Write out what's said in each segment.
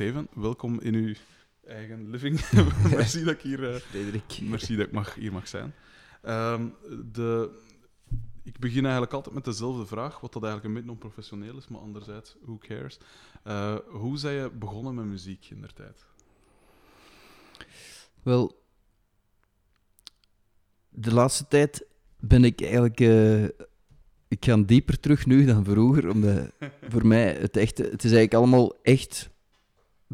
Steven, welkom in uw eigen living. merci dat ik hier, uh, Frederik. merci dat ik mag, hier mag zijn. Ehm, de, ik begin eigenlijk altijd met dezelfde vraag, wat dat eigenlijk een beetje onprofessioneel is, maar anderzijds, who cares? Uh, hoe zijn je begonnen met muziek in der tijd? Wel, de laatste tijd ben ik eigenlijk. Uh, ik ga dieper terug nu dan vroeger, omdat voor mij het, echte, het is eigenlijk allemaal echt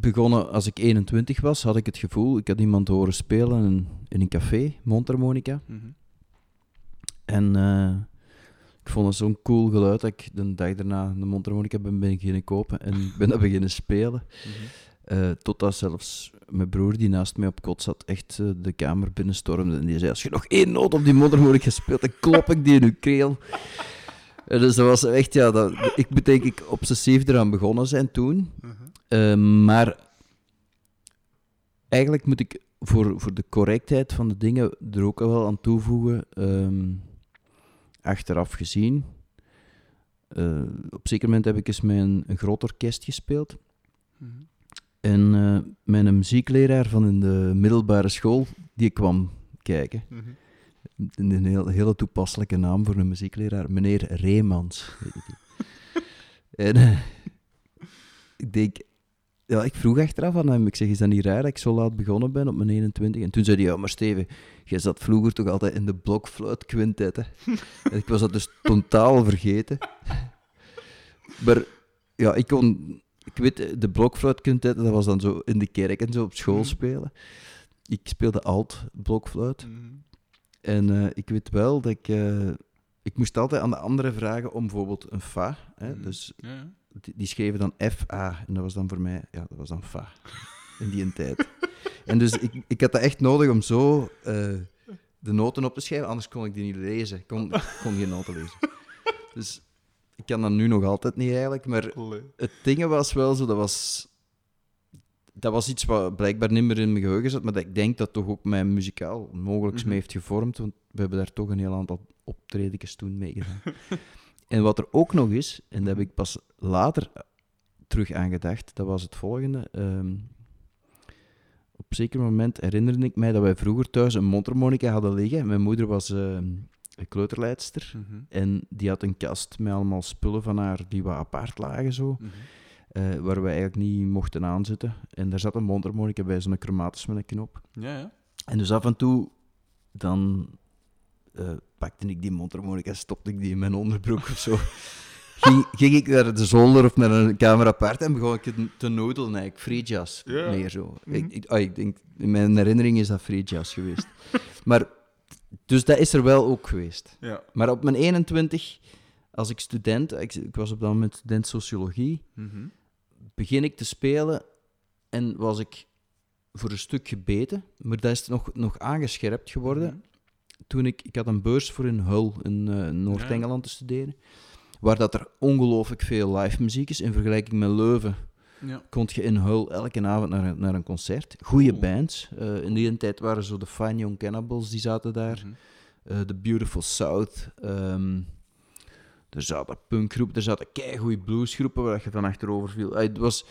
begonnen als ik 21 was, had ik het gevoel, ik had iemand horen spelen in, in een café, Mondharmonica. Mm -hmm. En uh, ik vond het zo'n cool geluid dat ik de dag daarna de mondharmonica ben beginnen kopen en ben dat beginnen spelen. Mm -hmm. uh, totdat zelfs mijn broer, die naast mij op kot zat, echt uh, de kamer binnenstormde. En die zei, als je nog één noot op die mondharmonica speelt, dan klop ik die in uw keel. dus dat was echt, ja, dat, ik moet denk ik obsessief eraan begonnen zijn toen. -huh. Uh, maar eigenlijk moet ik voor, voor de correctheid van de dingen er ook wel aan toevoegen. Um, achteraf gezien. Uh, op zeker moment heb ik eens met een, een groot orkest gespeeld. Mm -hmm. En uh, mijn muziekleraar van in de middelbare school, die kwam kijken. Mm -hmm. Een heel, hele toepasselijke naam voor een muziekleraar, meneer Reemans. en uh, ik denk, ja, ik vroeg achteraf aan hem, ik zeg, is dat niet raar dat ik zo laat begonnen ben op mijn 21? En toen zei hij, ja, maar Steven, jij zat vroeger toch altijd in de blokfluitquintet, En ik was dat dus totaal vergeten. maar ja, ik kon, ik weet, de blokfluitquintet, dat was dan zo in de kerk en zo op school spelen. Ik speelde alt blokfluit. Mm. En uh, ik weet wel dat ik, uh, ik moest altijd aan de anderen vragen om bijvoorbeeld een fa, hè, mm. dus... Ja, ja die, schreven dan F-A. En dat was dan voor mij, ja, dat was dan Fa. In die tijd. en dus ik, ik had dat echt nodig om zo uh, de noten op te schrijven, anders kon ik die niet lezen. Ik kon, kon geen noten lezen. Dus ik kan dat nu nog altijd niet eigenlijk. Maar het ding was wel zo, dat was... Dat was iets wat blijkbaar niet meer in mijn geheugen zat, maar dat ik denk dat toch ook mijn muzikaal mogelijk mm -hmm. mee heeft gevormd, want we hebben daar toch een heel aantal optredens toen mee gedaan. En wat er ook nog is, en daar heb ik pas later terug aan gedacht, dat was het volgende. Um, op een zeker moment herinnerde ik mij dat wij vroeger thuis een mondharmonica hadden liggen. Mijn moeder was uh, een kleuterleidster mm -hmm. en die had een kast met allemaal spullen van haar die wat apart lagen zo. Mm -hmm. uh, waar we eigenlijk niet mochten aanzitten. En daar zat een mondharmonica bij, zo'n chromatis met een knop. Ja, ja. En dus af en toe dan uh, pakte ik die mondharmonica, stopte ik die in mijn onderbroek of zo. ging, ging, ik naar de zolder of naar een kamer apart en begon ik te nodelen, eigenlijk free jazz ja. meer zo. Mm -hmm. ik, ik, oh, ik, denk, in mijn herinnering is dat free jazz geweest. maar, dus dat is er wel ook geweest. Ja. Maar op mijn 21, als ik student, ik, ik was op dat moment student sociologie, mm -hmm. begin ik te spelen en was ik voor een stuk gebeten, maar dat is nog, nog aangescherpt geworden. Mm -hmm toen ik, ik had een beurs voor in Hull in uh, Noord-Engeland te studeren, waar dat er ongelooflijk veel live muziek is in vergelijking met Leuven. Ja. Kon je in Hull elke avond naar, naar een concert. Goeie oh. bands. Uh, in die tijd waren zo de Fine Young Cannibals, die zaten daar. The mm -hmm. uh, Beautiful South. Um, er zaten punkgroepen, er zaten keigoeie bluesgroepen waar je van achterover viel. Het was,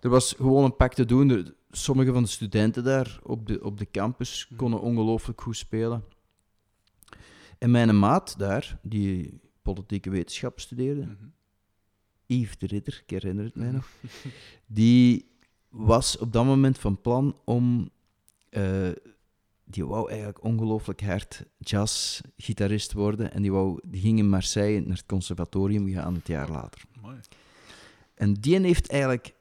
er was gewoon een pak te doen. Sommige van de studenten daar op de, op de campus konden ongelooflijk goed spelen. En mijn maat daar, die politieke wetenschap studeerde, mm -hmm. Yves de Ridder, ik herinner het mij nog, die was op dat moment van plan om... Uh, die wou eigenlijk ongelooflijk hard jazzgitarist worden en die, wou, die ging in Marseille naar het conservatorium gaan het jaar later. Mooi. En die heeft eigenlijk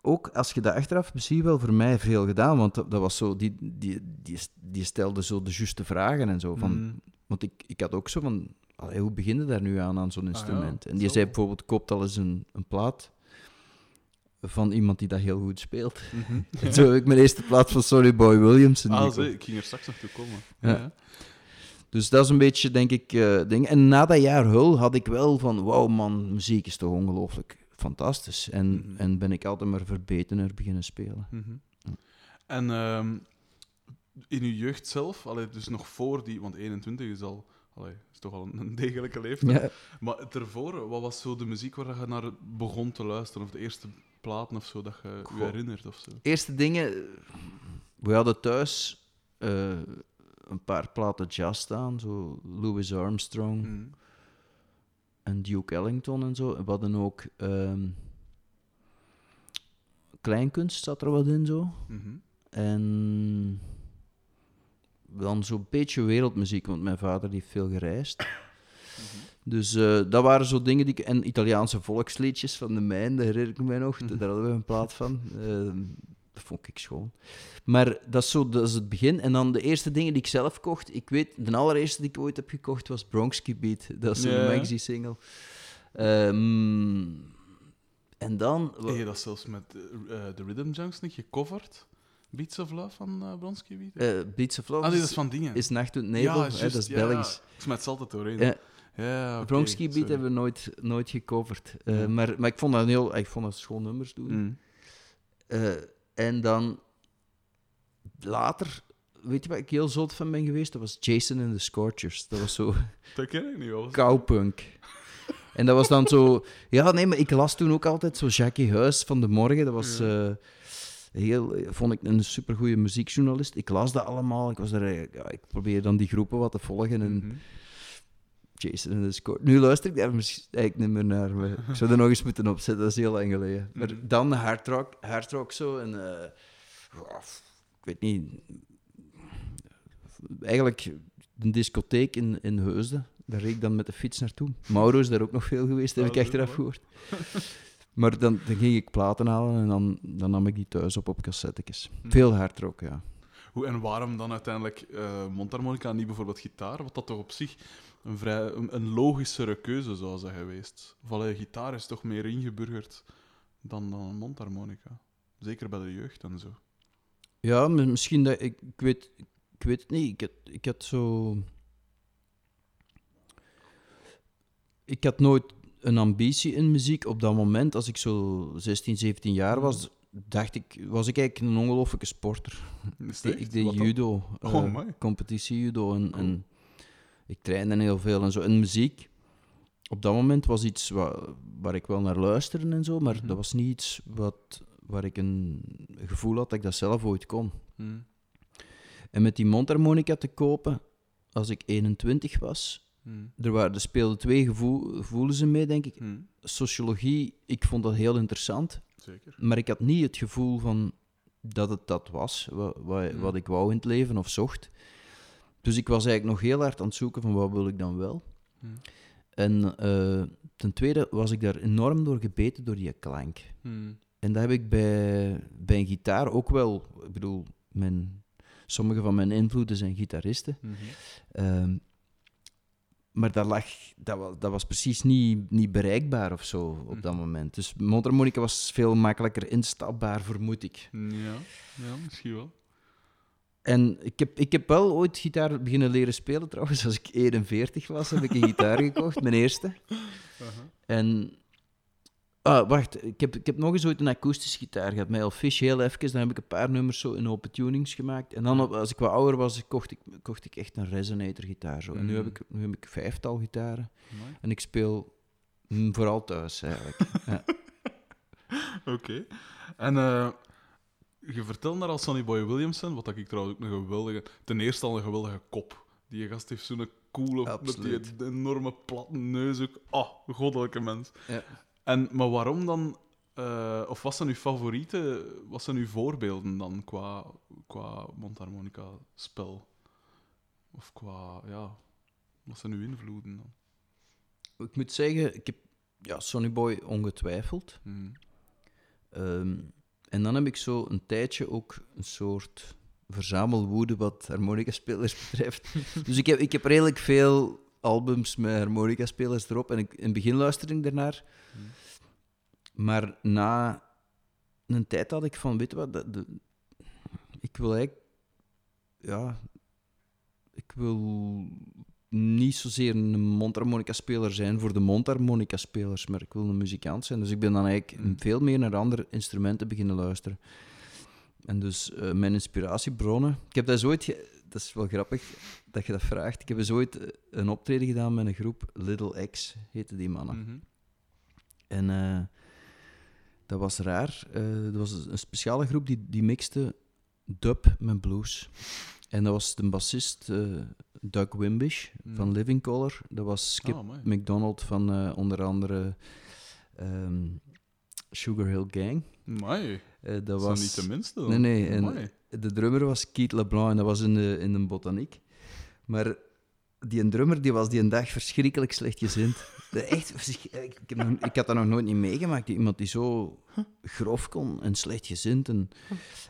ook, als je dat achteraf beziet, wel voor mij veel gedaan. Want dat, dat, was zo, die, die, die, die stelde zo de juiste vragen en zo. Van, mm. Want ik, ik had ook zo van, allee, hoe begin je daar nu aan, aan zo'n instrument? Ah, ja, en die zo. zei bijvoorbeeld, koopt al eens een, een plaat van iemand die dat heel goed speelt. Mm -hmm. en zo heb ik mijn eerste plaat van Sorry Boy Williams. Ah, zo, ik ging er straks nog toe komen. Ja. ja. Dus dat is een beetje, denk ik, uh, ding. En na dat jaar Hul had ik wel van, wauw man, muziek is toch ongelooflijk fantastisch. En, mm -hmm. en ben ik altijd maar verbetener beginnen spelen. Mm -hmm. ja. En um, in uw jeugd zelf, allee, dus nog voor die, want 21 is al, allee, is toch al een, degelijke leeftijd. Ja. Maar ervoor, wat was zo de muziek waar je naar begon te luisteren? Of de eerste platen of zo dat je Goh. je herinnert of zo? Eerste dingen... We hadden thuis eh, een paar platen jazz staan, zo Louis Armstrong Mm. en Duke Ellington en zo. We hadden ook... ehm, kleinkunst zat er wat in, zo. Mhm. En dan zo'n beetje wereldmuziek, want mijn vader die heeft veel gereisd. Dus eh, dat waren zo dingen die ik... En Italiaanse volksliedjes van de mijn, dat herinner ik mij nog. Daar hadden we een plaat van. Eh, dat vond ik schoon. Maar dat is, zo, dat is het begin. En dan de eerste dingen die ik zelf kocht. Ik weet, de allereerste die ik ooit heb gekocht was Bronxky Beat. Dat is zo'n Ja. maxi-single. Ehm, en dan... Heb je dat zelfs met eh, eh, de Rhythm Junks niet gecoverd? Beats of Love van Bronsky Beat? eh, Beats of Love ah, nee, dat is, is van dingen. is Nacht Nebel. ja, hè, juist, dat is ja, Belgisch. Ja. Ik smet altijd doorheen. Ja. Ja, oké, Bronxky Beat sorry. hebben we nooit, nooit gecoverd. Eh, Ja. maar, maar ik vond dat heel... Ik vond dat schoon nummers doen. Mm. En dan later, weet je waar ik heel zot van ben geweest? Dat was Jason and the Scorchers. Dat was zo Dat ken ik niet wel. cowpunk. En dat was dan zo... Ja, nee, maar ik las toen ook altijd zo Jackie Huis van de Morgen. Dat was... Ja. Heel, vond ik een supergoeie muziekjournalist. Ik las dat allemaal. Ik, was er, eh, ja, ik probeerde dan die groepen wat te volgen. En Mhm. Jason and the Scorchers... Nu luister ik daar misschien eigenlijk niet meer naar. maar ik zou er nog eens moeten opzetten. Dat is heel lang geleden. Maar Mhm. dan hard rock, hard rock zo. En... eh, ik weet niet. Eigenlijk een discotheek in, in Heusden. Daar reed ik dan met de fiets naartoe. Mauro is daar ook nog veel geweest, heb ik achteraf is gehoord. Maar dan, dan ging ik platen halen en dan, dan nam ik die thuis op op cassettetjes. Hm. Veel hard rock, ja. Hoe en waarom dan uiteindelijk eh mondharmonica en niet bijvoorbeeld gitaar? Wat dat toch op zich een, vrij, een, een logischere keuze zou zijn geweest. Of allee, gitaar is toch meer ingeburgerd dan, dan een mondharmonica. Zeker bij de jeugd en zo. Ja, misschien dat... Ik, ik, weet, ik weet het niet. Ik had, ik had zo... Ik had nooit een ambitie in muziek. Op dat moment, als ik zo 16, 17 jaar was, dacht ik, was ik eigenlijk een ongelofelijke sporter. Ik, deed Wat judo, Oh, eh, amai. competitie-judo en, en ik trainde heel veel en zo. En muziek, op dat moment was iets wa- waar ik wel naar luisterde en zo, maar Mhm. dat was niet iets wat, waar ik een gevoel had dat ik dat zelf ooit kon. Hm. En met die mondharmonica te kopen, als ik 21 was, Hm. er, waren, er speelden twee gevoel, gevoelens in mee, denk ik. Hm. Sociologie, ik vond dat heel interessant, Zeker. maar ik had niet het gevoel van dat het dat was, wat, wat, Hmm. wat ik wou in het leven of zocht. Dus ik was eigenlijk nog heel hard aan het zoeken van wat wil ik dan wel. En eh, ten tweede was ik daar enorm door gebeten door die klank. En dat heb ik bij, bij een gitaar ook wel. Ik bedoel, mijn, sommige van mijn invloeden zijn gitaristen. Ehm, maar dat, lag, dat, was, dat was precies niet, niet bereikbaar of zo op dat moment. Dus mondharmonica was veel makkelijker instapbaar, vermoed ik. Ja, ja, misschien wel. En ik heb, ik heb wel ooit gitaar beginnen leren spelen trouwens. Als ik 41 was, heb ik een gitaar gekocht, mijn eerste. En... Ah, wacht. Ik heb, ik heb nog eens ooit een akoestische gitaar gehad. Met Fish heel even. Dan heb ik een paar nummers zo in open tunings gemaakt. En dan, als ik wat ouder was, kocht ik, kocht ik echt een resonator-gitaar. Zo. En nu heb, Mm. ik, nu heb ik vijftal gitaren. En ik speel mm, vooral thuis, eigenlijk. ja. Oké. En eh, je vertelde daar al Sonny Boy Williamson, wat ik trouwens ook een geweldige... Ten eerste al een geweldige kop. Die gast heeft zo'n coole... Met die enorme platte neus ook. Oh, goddelijke mens. Ja. En, maar waarom dan... eh, of wat zijn uw favorieten... Wat zijn uw voorbeelden dan qua, qua mondharmonica-spel? Of qua... Ja... Wat zijn uw invloeden dan? Ik moet zeggen, ik heb ja, Sonny Boy ongetwijfeld. Hm. Ehm, en dan heb ik zo een tijdje ook een soort verzamelwoede wat harmonica-spelers betreft. dus ik heb, ik heb redelijk veel albums met harmonica-spelers erop. En ik, in het begin luisterde ik daarnaar. Hmm. Maar na een tijd had ik van, weet je wat, de, de- ik wil eigenlijk... Ja, ik wil niet zozeer een mondharmonica-speler zijn voor de mondharmonica-spelers, maar ik wil een muzikant zijn. Dus ik ben dan eigenlijk Mm. veel meer naar andere instrumenten beginnen luisteren. En dus eh, mijn inspiratiebronnen... Ik heb dat ooit... Dat is wel grappig dat je dat vraagt. Ik heb eens ooit eh, een optreden gedaan met een groep, Little X, heette die mannen. Mhm. En eh, Dat was raar. Eh er was een speciale groep die, die mixte dub met blues. En dat was de bassist Doug Wimbish van Hmm. Living Color. Dat was Skip amai. McDonald van onder andere ehm, Sugar Hill Gang. Amai, Eh, dat was... niet de minste dan. Nee, nee, en-. De drummer was Keith LeBlanc en dat was in de, in de botaniek. Maar die een drummer die was die een dag verschrikkelijk slecht gezind. De- Echt, verschrik- ik, ik, heb nog- ik had dat nog nooit niet meegemaakt. Iemand die zo grof kon en slecht gezind. En,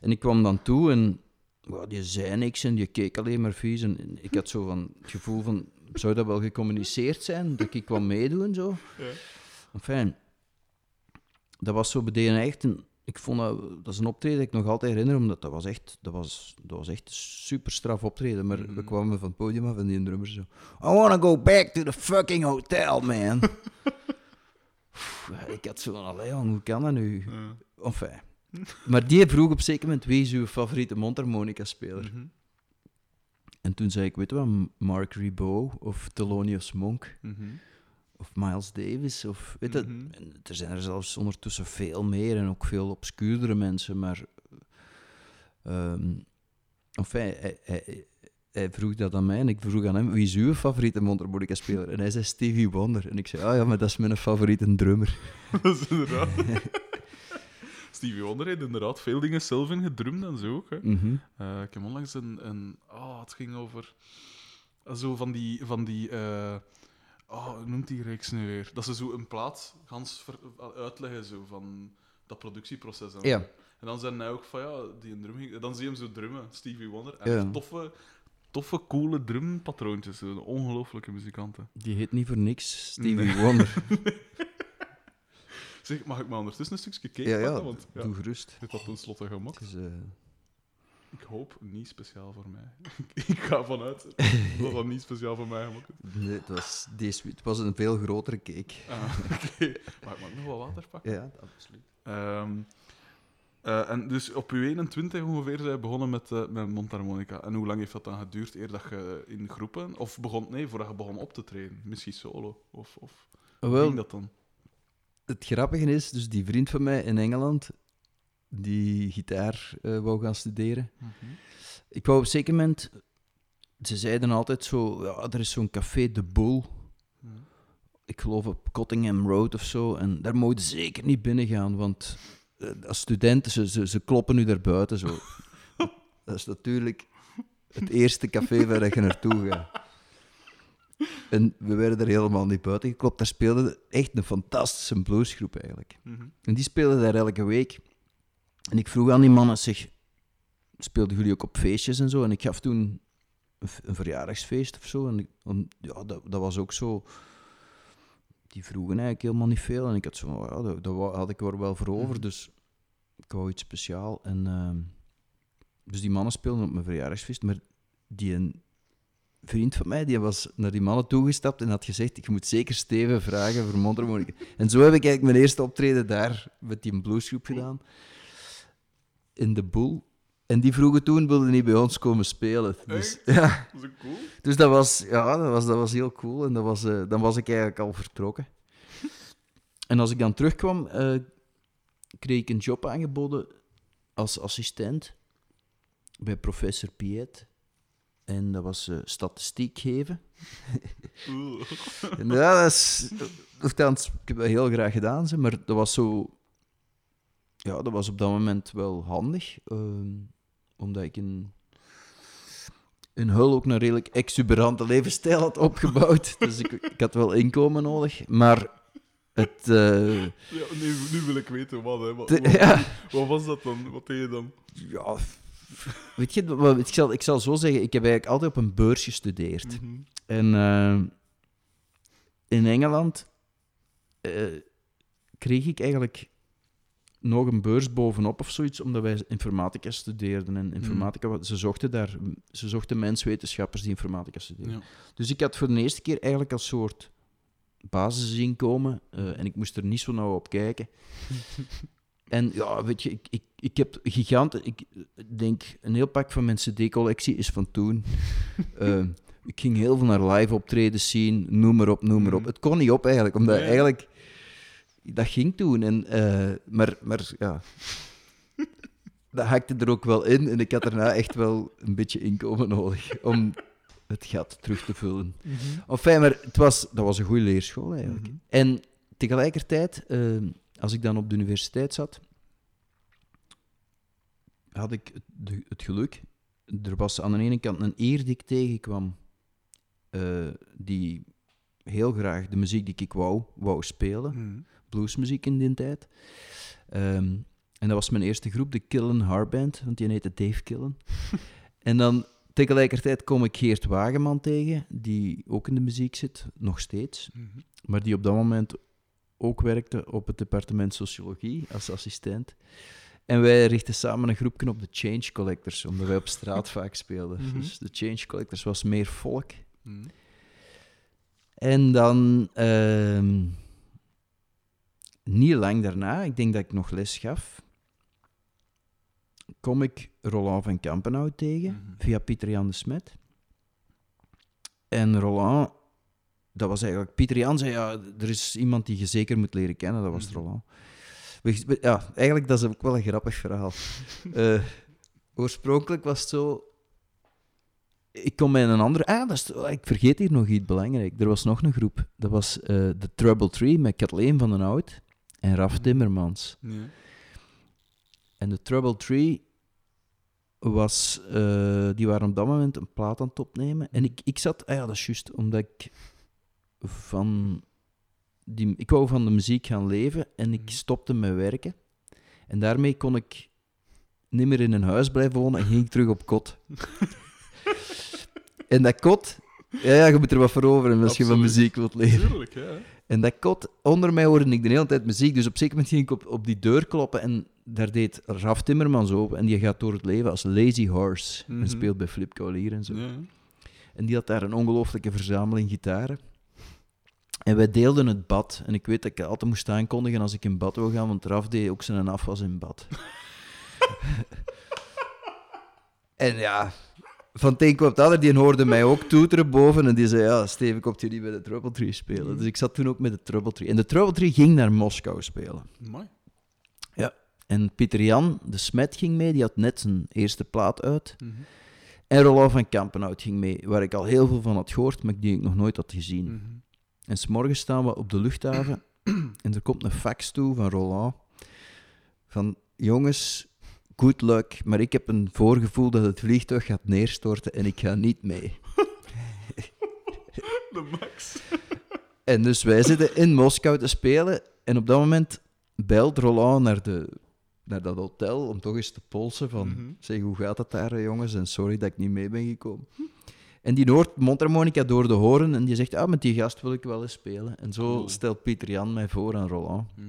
en ik kwam dan toe en wow, die zei niks en die keek alleen maar vies. En ik had zo van het gevoel van, zou dat wel gecommuniceerd zijn? Dat ik kwam meedoen en zo? Ja. Enfin, dat was zo bij echt een... Ik vond dat, dat is een optreden dat ik nog altijd herinner, omdat dat was echt, dat was, dat was echt een super straf optreden. Maar we Mhm. kwamen van het podium af en die drummer zo... I wanna go back to the fucking hotel, man. Ik had zo van, hoe kan dat nu? Ja. Enfin. Maar die vroeg op een zeker moment, wie is uw favoriete mondharmonica-speler? Mhm. En toen zei ik, weet je wat, Mark Ribot of Thelonious Monk Mhm. Of Miles Davis. Of, weet Mhm. er zijn er zelfs ondertussen veel meer en ook veel obscuurdere mensen, maar... ehm enfin, hij, hij, hij vroeg dat aan mij en ik vroeg aan hem, wie is uw favoriete mondharmonica-speler? En hij zei Stevie Wonder. En ik zei, ah ja, maar dat is mijn favoriete drummer. dat is inderdaad... Stevie Wonder heeft inderdaad veel dingen zelf in gedrumd en zo ook. Hè. Mhm. Eh, ik heb onlangs een... een oh, het ging over... Zo van die... Van die eh, oh, hoe noemt die reeks nu weer? Dat ze zo een plaat gans ver- uitleggen zo, van dat productieproces. En, Ja. en dan zijn hij ook van, ja, die een drum ging- Dan zie je hem zo drummen, Stevie Wonder. En Ja. echt toffe, toffe, coole drumpatroontjes. zo. Ongelooflijke muzikanten. Die heet niet voor niks Stevie Nee. Wonder. Zeg, mag ik maar ondertussen een stukje cake ja, ja, pakken? Want ja, doe gerust. dit had tenslotte. Het is, eh, Ik hoop niet speciaal voor mij. ik ga vanuit dat dat niet speciaal voor mij gemaakt is. nee, het, was deze, het was een veel grotere cake. Ah, Oké, maar ik mag nog wat water pakken. Ja, absoluut. Ehm, eh, en dus op uw 21 ongeveer zijn begonnen met, eh met mondharmonica. En hoe lang heeft dat dan geduurd eer dat je in groepen... Of begon... Nee, voordat je begon op te treden. Misschien solo. Of, of hoe Wel, ging dat dan? het grappige is, dus die vriend van mij in Engeland, die gitaar eh, wou gaan studeren. Ik wou op een zeker moment... Ze zeiden altijd zo, ja, er is zo'n café De Bull. Mhm. Ik geloof op Cottingham Road of zo. En daar moet je zeker niet binnen gaan, want eh, als studenten, ze, ze, ze kloppen nu daar buiten zo. dat is natuurlijk het eerste café waar je naartoe gaat. En we werden er helemaal niet buiten geklopt. Daar speelde echt een fantastische bluesgroep eigenlijk. Mhm. En die speelden daar elke week. En ik vroeg aan die mannen, zeg, speelden jullie ook op feestjes en zo? En ik gaf toen een, verjaardagsfeest of zo. En ik, om- ja, dat, dat was ook zo... Die vroegen eigenlijk helemaal niet veel. En ik had zo, van, ja, dat, had ik er wel voor over. Mhm. Dus ik wou iets speciaal. En, ehm, dus die mannen speelden op mijn verjaardagsfeest. Maar die een vriend van mij, die was naar die mannen toegestapt en had gezegd, ik moet zeker Steven vragen voor mondharmonica. En zo heb ik eigenlijk mijn eerste optreden daar met die bluesgroep gedaan. In de boel. En die vroegen toen, wilde niet bij ons komen spelen. Dus, Echt? ja, Dat cool. dus dat was, ja, dat was, dat was heel cool. En dat was, eh, dan was ik eigenlijk al vertrokken. En als ik dan terugkwam, eh, kreeg ik een job aangeboden als assistent bij professor Piet. En dat was eh, statistiek geven. En ja, dat is... Ik heb dat heel graag gedaan, maar dat was zo... Ja, dat was op dat moment wel handig. ehm, omdat ik in, in Hul ook een redelijk exuberante levensstijl had opgebouwd. Dus ik, ik had wel inkomen nodig. Maar het... eh, Ja, nu, nu wil ik weten wat, hè. Wat, wat, ja, wat was dat dan? Wat deed je dan? ja, weet je, wat- ik zal, ik zal zo zeggen, ik heb eigenlijk altijd op een beurs gestudeerd. Mhm. En eh, in Engeland eh, kreeg ik eigenlijk nog een beurs bovenop of zoiets, omdat wij informatica studeerden. En informatica, wat- ze zochten daar, ze zochten menswetenschappers die informatica studeerden. Ja. Dus ik had voor de eerste keer eigenlijk als soort basisinkomen, eh, en ik moest er niet zo nauw op kijken. en ja, weet je, ik, ik, ik heb giganten, ik denk, een heel pak van mijn cd-collectie is van toen. Eh, ik ging heel veel naar live optredens zien, noem maar op, noem maar op. Mhm. Het kon niet op eigenlijk, omdat eigenlijk... dat ging toen. En, eh, maar, maar ja, dat hakte er ook wel in. En ik had daarna echt wel een beetje inkomen nodig om het gat terug te vullen. Enfin, maar het was, dat was een goede leerschool eigenlijk. Mhm. En tegelijkertijd, eh, als ik dan op de universiteit zat, had ik het, de- het geluk. Er was aan de ene kant een eer die ik tegenkwam, eh, die heel graag de muziek die ik wou, wou spelen Mhm. Bluesmuziek in die tijd. Ehm, en dat was mijn eerste groep, de Killen Harband, want die heette Dave Killen. en dan tegelijkertijd kom ik Geert Wageman tegen, die ook in de muziek zit, nog steeds, Mhm. maar die op dat moment ook werkte op het departement sociologie als assistent. En wij richten samen een groepje op de Change Collectors, omdat wij op straat vaak speelden. Mhm. Dus de Change Collectors was meer volk. Mhm. En dan, ehm, niet lang daarna, ik denk dat ik nog les gaf, kom ik Roland van Kampenhout tegen Mhm. via Pieter Jan de Smet. En Roland, dat was eigenlijk, Pieter Jan zei, ja, er is iemand die je zeker moet leren kennen, dat was Mhm. Roland. We- Ja, eigenlijk dat is ook wel een grappig verhaal. Eh, oorspronkelijk was het zo, ik kom met een andere. Ah, dat is, oh, ik vergeet hier nog iets belangrijks. Er was nog een groep. Dat was eh de Trouble Tree met Kathleen van den Oud en Raf. Timmermans. Ja. En de Trouble Tree was. eh, die waren op dat moment een plaat aan het opnemen. En ik, ik zat. Ah ja, dat is juist. Omdat ik van. Die, ik wou van de muziek gaan leven en ik Mhm. stopte met werken. En daarmee kon ik niet meer in een huis blijven wonen en ging ik terug op kot. en dat kot, ja, ja, je moet er wat voor over hebben als je van muziek wilt leven. Tuurlijk, ja. En dat kot, onder mij hoorde ik de hele tijd muziek. Dus op zeker moment ging ik op, op die deur kloppen en daar deed Raf Timmermans open. En die gaat door het leven als Lazy Horse. Mhm. En speelt bij Flip Cavalier en zo. ja. En die had daar een ongelooflijke verzameling gitaren. En wij deelden het bad. En ik weet dat ik altijd moest aankondigen als ik in bad wil gaan, want Raf deed ook zijn afwas in bad. en ja, van het ander, die hoorde mij ook toeteren boven. En die zei, ja, Steven, komt niet bij de Trouble Tree spelen? Dus ik zat toen ook met de Trouble Tree. En de Trouble Tree ging naar Moskou spelen. Mooi. En Pieter Jan, de smet, ging mee. Die had net zijn eerste plaat uit. Mhm. En Roland van Kampenhout ging mee, waar ik al heel veel van had gehoord, maar die ik nog nooit had gezien. Mhm. En s'morgens staan we op de luchthaven en er komt een fax toe van Roland. Van, jongens, good luck, maar ik heb een voorgevoel dat het vliegtuig gaat neerstorten en ik ga niet mee. De max. En dus wij zitten in Moskou te spelen en op dat moment belt Roland naar, de, naar dat hotel om toch eens te polsen van, Mhm. zeg, hoe gaat het daar, jongens? En sorry dat ik niet mee ben gekomen. En die hoort mondharmonica door de horen en die zegt, ah, met die gast wil ik wel eens spelen. En zo stelt Pieter Jan mij voor aan Roland. Mhm.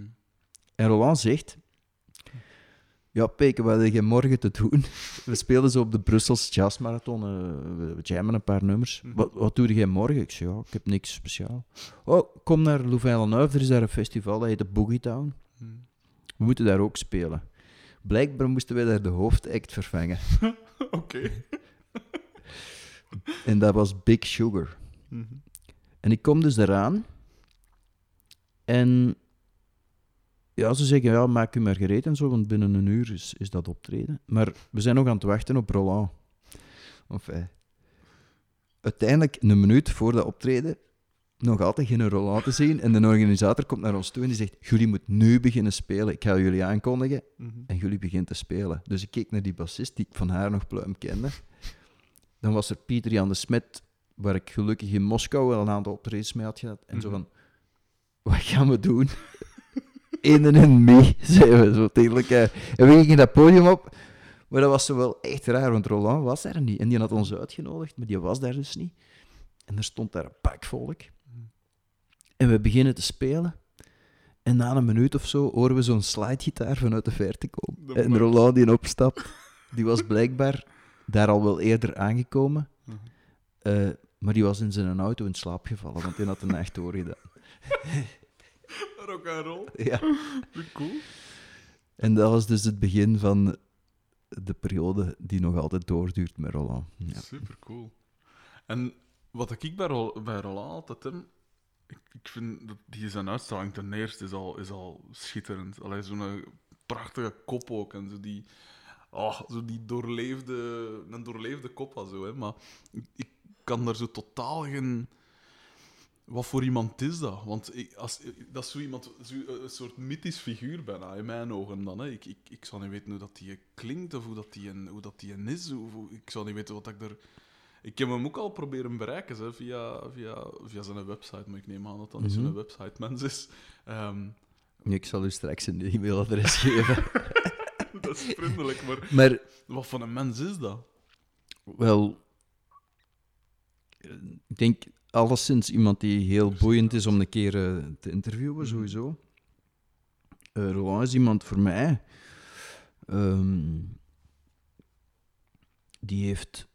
En Roland zegt, ja, Peke, wat heb je morgen te doen? We spelen zo op de Brussels Jazzmarathon, eh, we we jammen een paar nummers. Mhm. Wat, wat doe jij morgen? Ik zeg, ja, ik heb niks speciaal. Oh, kom naar Louvain-la-Neuve, er is daar een festival, dat heet de Boogie Town. Mhm. We moeten daar ook spelen. Blijkbaar moesten wij daar de hoofdact vervangen. Oké. En dat was Big Sugar. Mhm. En ik kom dus eraan. En ja, ze zeggen, ja, maak u maar gereed en zo, want binnen een uur is, is dat optreden. Maar we zijn nog aan het wachten op Roland. Enfin, uiteindelijk, een minuut voor dat optreden, nog altijd geen Roland te zien. En de organisator komt naar ons toe en die zegt, jullie moeten nu beginnen spelen. Ik ga jullie aankondigen. Mhm. En jullie begint te spelen. Dus ik keek naar die bassist die ik van haar nog pluim kende. Dan was er Pieter Jan de Smet, waar ik gelukkig in Moskou wel een aantal optredens mee had gehad. En zo Mhm. van, wat gaan we doen? In en mee, zeiden we zo. En we gingen dat podium op. Maar dat was zo wel echt raar, want Roland was daar niet. En die had ons uitgenodigd, maar die was daar dus niet. En er stond daar een pak volk. En we beginnen te spelen. En na een minuut of zo horen we zo'n slidegitaar vanuit de verte komen. En. Roland die opstapt, die was blijkbaar daar al wel eerder aangekomen. Mhm. Eh, maar die was in zijn auto in slaap gevallen, want die had een nacht doorgedaan. Rock and roll. Ja. Cool. En dat was dus het begin van de periode die nog altijd doorduurt met Roland. Ja. Super cool. En wat ik bij, Rol bij Roland altijd heb, Ik, ik vind dat die zijn uitstraling ten eerste is al, is al schitterend. Alleen zo'n prachtige kop ook. En zo die, oh, zo die doorleefde, een doorleefde kop al zo. Hè. Maar ik, ik kan daar zo totaal geen. Wat voor iemand is dat? Want ik, als, dat is zo iemand, zo, een soort mythisch figuur bijna, in mijn ogen dan. Hè. Ik, ik, ik zou niet weten hoe dat die klinkt of hoe dat die, een, hoe dat die een is. Hoe, hoe- ik zou niet weten wat ik er... Ik heb hem ook al proberen bereiken hè, via, via, via zijn website, maar ik neem aan dat dat niet Mhm. zo'n website mens is. Ehm, Ik zal u straks een e-mailadres geven. dat is vriendelijk, maar Maar wat voor een mens is dat? wel, eh, ik denk alleszins iemand die heel boeiend is om een keer eh, te interviewen, Mhm. sowieso. Eh Roland is iemand voor mij. ehm, die heeft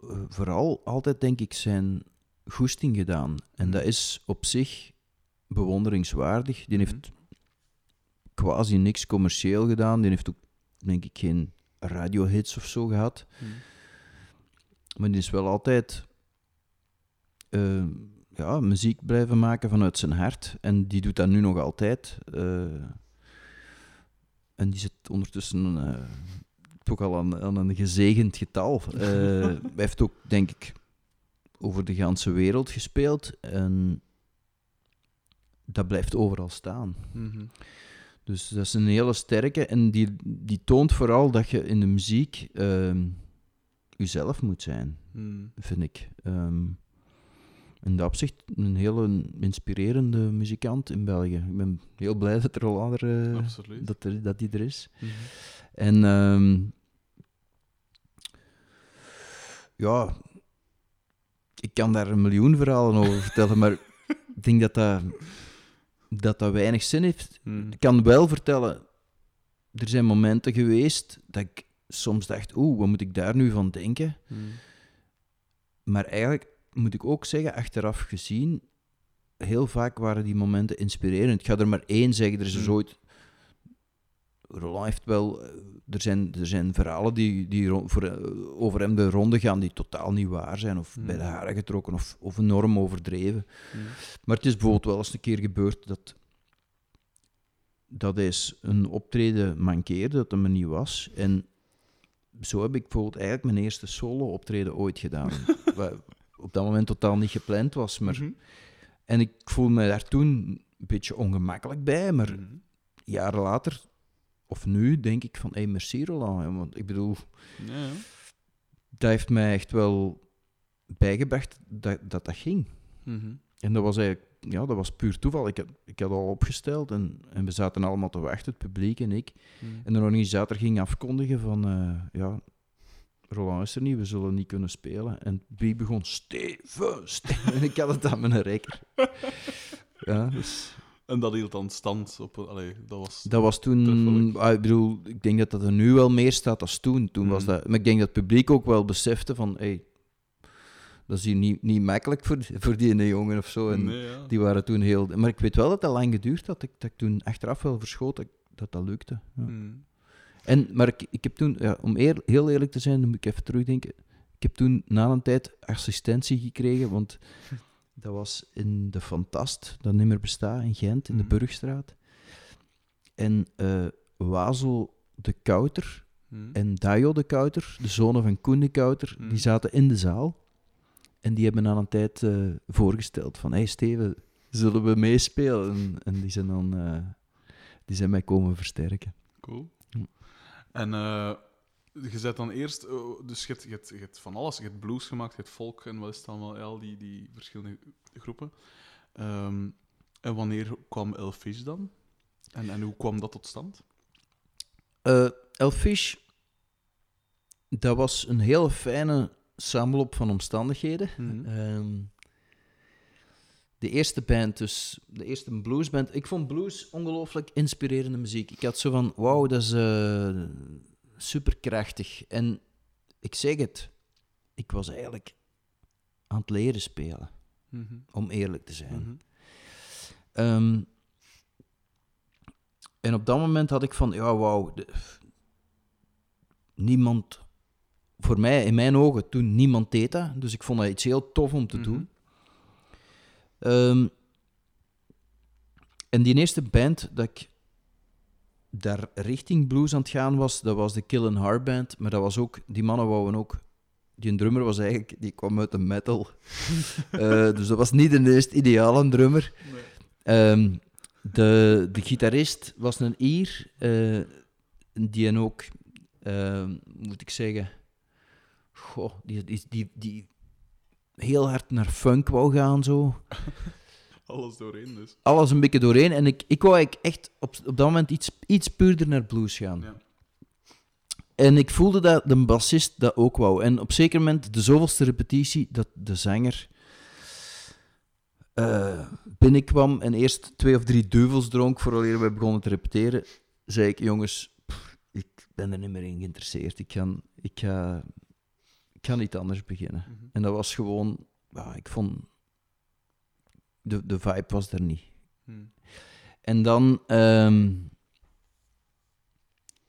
eh, vooral altijd, denk ik, zijn goesting gedaan. En dat is op zich bewonderingswaardig. Die heeft quasi niks commercieel gedaan. Die heeft ook, denk ik, geen radiohits of zo gehad. Maar die is wel altijd eh, ja, muziek blijven maken vanuit zijn hart. En die doet dat nu nog altijd. eh. en die zit ondertussen eh, toch al aan, aan een gezegend getal. Hij heeft ook, denk ik, over de ganse wereld gespeeld. En dat blijft overal staan. Mhm. Dus dat is een hele sterke. En die, die toont vooral dat je in de muziek ehm jezelf moet zijn, Mhm. vind ik. Ehm, in dat opzicht een hele inspirerende muzikant in België. Ik ben heel blij dat er al andere, Absoluut. dat, er, dat die er is. Mhm. En ehm, ja, ik kan daar een miljoen verhalen over vertellen, maar ik denk dat dat, dat dat weinig zin heeft. Mhm. Ik kan wel vertellen, er zijn momenten geweest dat ik soms dacht, oeh, wat moet ik daar nu van denken? Mhm. Maar eigenlijk moet ik ook zeggen, achteraf gezien, heel vaak waren die momenten inspirerend. Ik ga er maar één zeggen, er is dus Hmm. ooit... Roland heeft wel... eh, Er zijn, er zijn verhalen die, die voor, eh, over hem de ronde gaan die totaal niet waar zijn, of Hmm. bij de haren getrokken, of, of enorm overdreven. Mhm. Maar het is bijvoorbeeld wel eens een keer gebeurd dat, dat eens een optreden mankeerde, dat hem er niet was. En zo heb ik bijvoorbeeld eigenlijk mijn eerste solo-optreden ooit gedaan. op dat moment totaal niet gepland was. Maar, Mhm. En ik voelde me daar toen een beetje ongemakkelijk bij, maar Mhm. jaren later, of nu, denk ik van, hé, hey, merci Roland. Want ik bedoel, Ja, dat heeft mij echt wel bijgebracht dat dat, dat ging. Mhm. En dat was eigenlijk, ja, dat was puur toeval. Ik had, ik had al opgesteld en, en we zaten allemaal te wachten, het publiek en ik. En de organisator ging afkondigen van, eh, ja, Roland is er niet, we zullen niet kunnen spelen. En publiek begon, Steven, Steven. En ik had het aan mijn rekker. Ja, dus En dat hield dan stand op... Allee, dat was... dat was toen, ah, ik bedoel, ik denk dat dat er nu wel meer staat dan toen. Toen was Mhm. dat, maar ik denk dat het publiek ook wel besefte van, hey, dat is hier niet, niet makkelijk voor, voor die ene jongen of zo. En, Nee, ja. Die waren toen heel... Maar ik weet wel dat dat lang geduurd had. Ik, dat ik toen achteraf wel verschoot dat dat, dat lukte. Ja. Mhm. En, maar ik, ik heb toen, ja, om eer- heel eerlijk te zijn, dan moet ik even terugdenken. Ik heb toen na een tijd assistentie gekregen, want dat was in de Fantast, dat niet meer bestaat, in Gent, in de Mhm. Burgstraat. En eh Wazel de Kouter Mhm. en Dajo de Kouter, de zonen van Koen de Kouter, Mhm. die zaten in de zaal. En die hebben na een tijd eh, voorgesteld van, hey Steven, zullen we meespelen? En, en die zijn dan eh, die zijn mij komen versterken. Cool. En eh, je zet dan eerst... eh, dus je hebt, je, hebt, je hebt van alles. Je hebt blues gemaakt, je hebt folk en wat is het allemaal, al die, die verschillende groepen. Ehm, en wanneer kwam Elfish dan? En, en hoe kwam dat tot stand? Eh Elfish, dat was een hele fijne samenloop van omstandigheden. Mhm. Ehm, de eerste band, dus de eerste bluesband. Ik vond blues ongelooflijk inspirerende muziek. Ik had zo van, wauw, dat is eh superkrachtig. En ik zeg het, ik was eigenlijk aan het leren spelen, Mhm. om eerlijk te zijn. Mhm. Ehm, en op dat moment had ik van, ja, wauw, niemand, voor mij, in mijn ogen, toen niemand deed dat. Dus ik vond dat iets heel tof om te Mhm. doen. Ehm, en die eerste band dat ik daar richting blues aan het gaan was, dat was de Kill and Heart Band. Maar dat was ook, die mannen wouden ook. Die drummer was eigenlijk, die kwam uit de metal. Eh, dus dat was niet de meest ideale drummer. Ehm, de, de gitarist was een Ier, eh, die en ook, eh, moet ik zeggen, goh, die, die, die, die heel hard naar funk wou gaan zo. Alles doorheen dus. Alles een beetje doorheen. En ik, ik wou eigenlijk echt op, op dat moment iets, iets puurder naar blues gaan. Ja. En ik voelde dat de bassist dat ook wou. En op zeker moment, de zoveelste repetitie, dat de zanger eh, binnenkwam en eerst twee of drie duivels dronk vooraleer we begonnen te repeteren, zei ik, jongens, pff, ik ben er niet meer in geïnteresseerd. Ik ga, ik ga, ik ga niet anders beginnen. Mhm. En dat was gewoon, ja, ik vond, de, de vibe was er niet. Hm. En dan, ehm,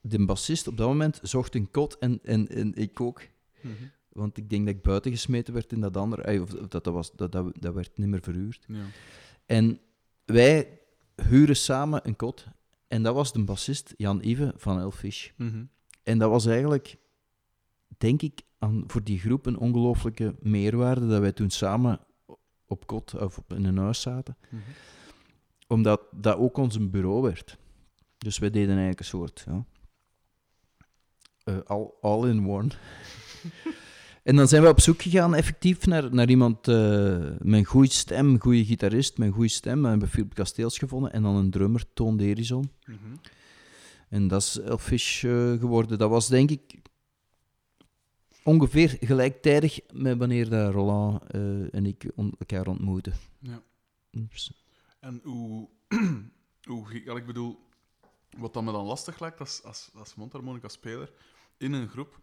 de bassist op dat moment zocht een kot en, en, en ik ook. Mhm. Want ik denk dat ik buiten gesmeten werd in dat andere. Of dat, dat, was, dat, dat, dat werd niet meer verhuurd. Ja. En wij huren samen een kot. En dat was de bassist Jan Ive van Elfish. Mhm. En dat was eigenlijk, denk ik, aan, voor die groep een ongelooflijke meerwaarde dat wij toen samen op kot of in een huis zaten. Mhm. Omdat dat ook ons een bureau werd. Dus wij deden eigenlijk een soort ja, eh, all, all in one. en dan zijn we op zoek gegaan effectief naar, naar iemand eh, met een goede stem, een goede gitarist met een goede stem. We hebben Philip Kasteels gevonden en dan een drummer, Toon Derison. Mhm. En dat is Elfish eh, geworden. Dat was denk ik ongeveer gelijktijdig met wanneer dat Roland eh, en ik elkaar ontmoetten. Ja. Dus, En hoe, hoe ja, ik bedoel, wat dan me dan lastig lijkt als, als, als mondharmonica-speler in een groep,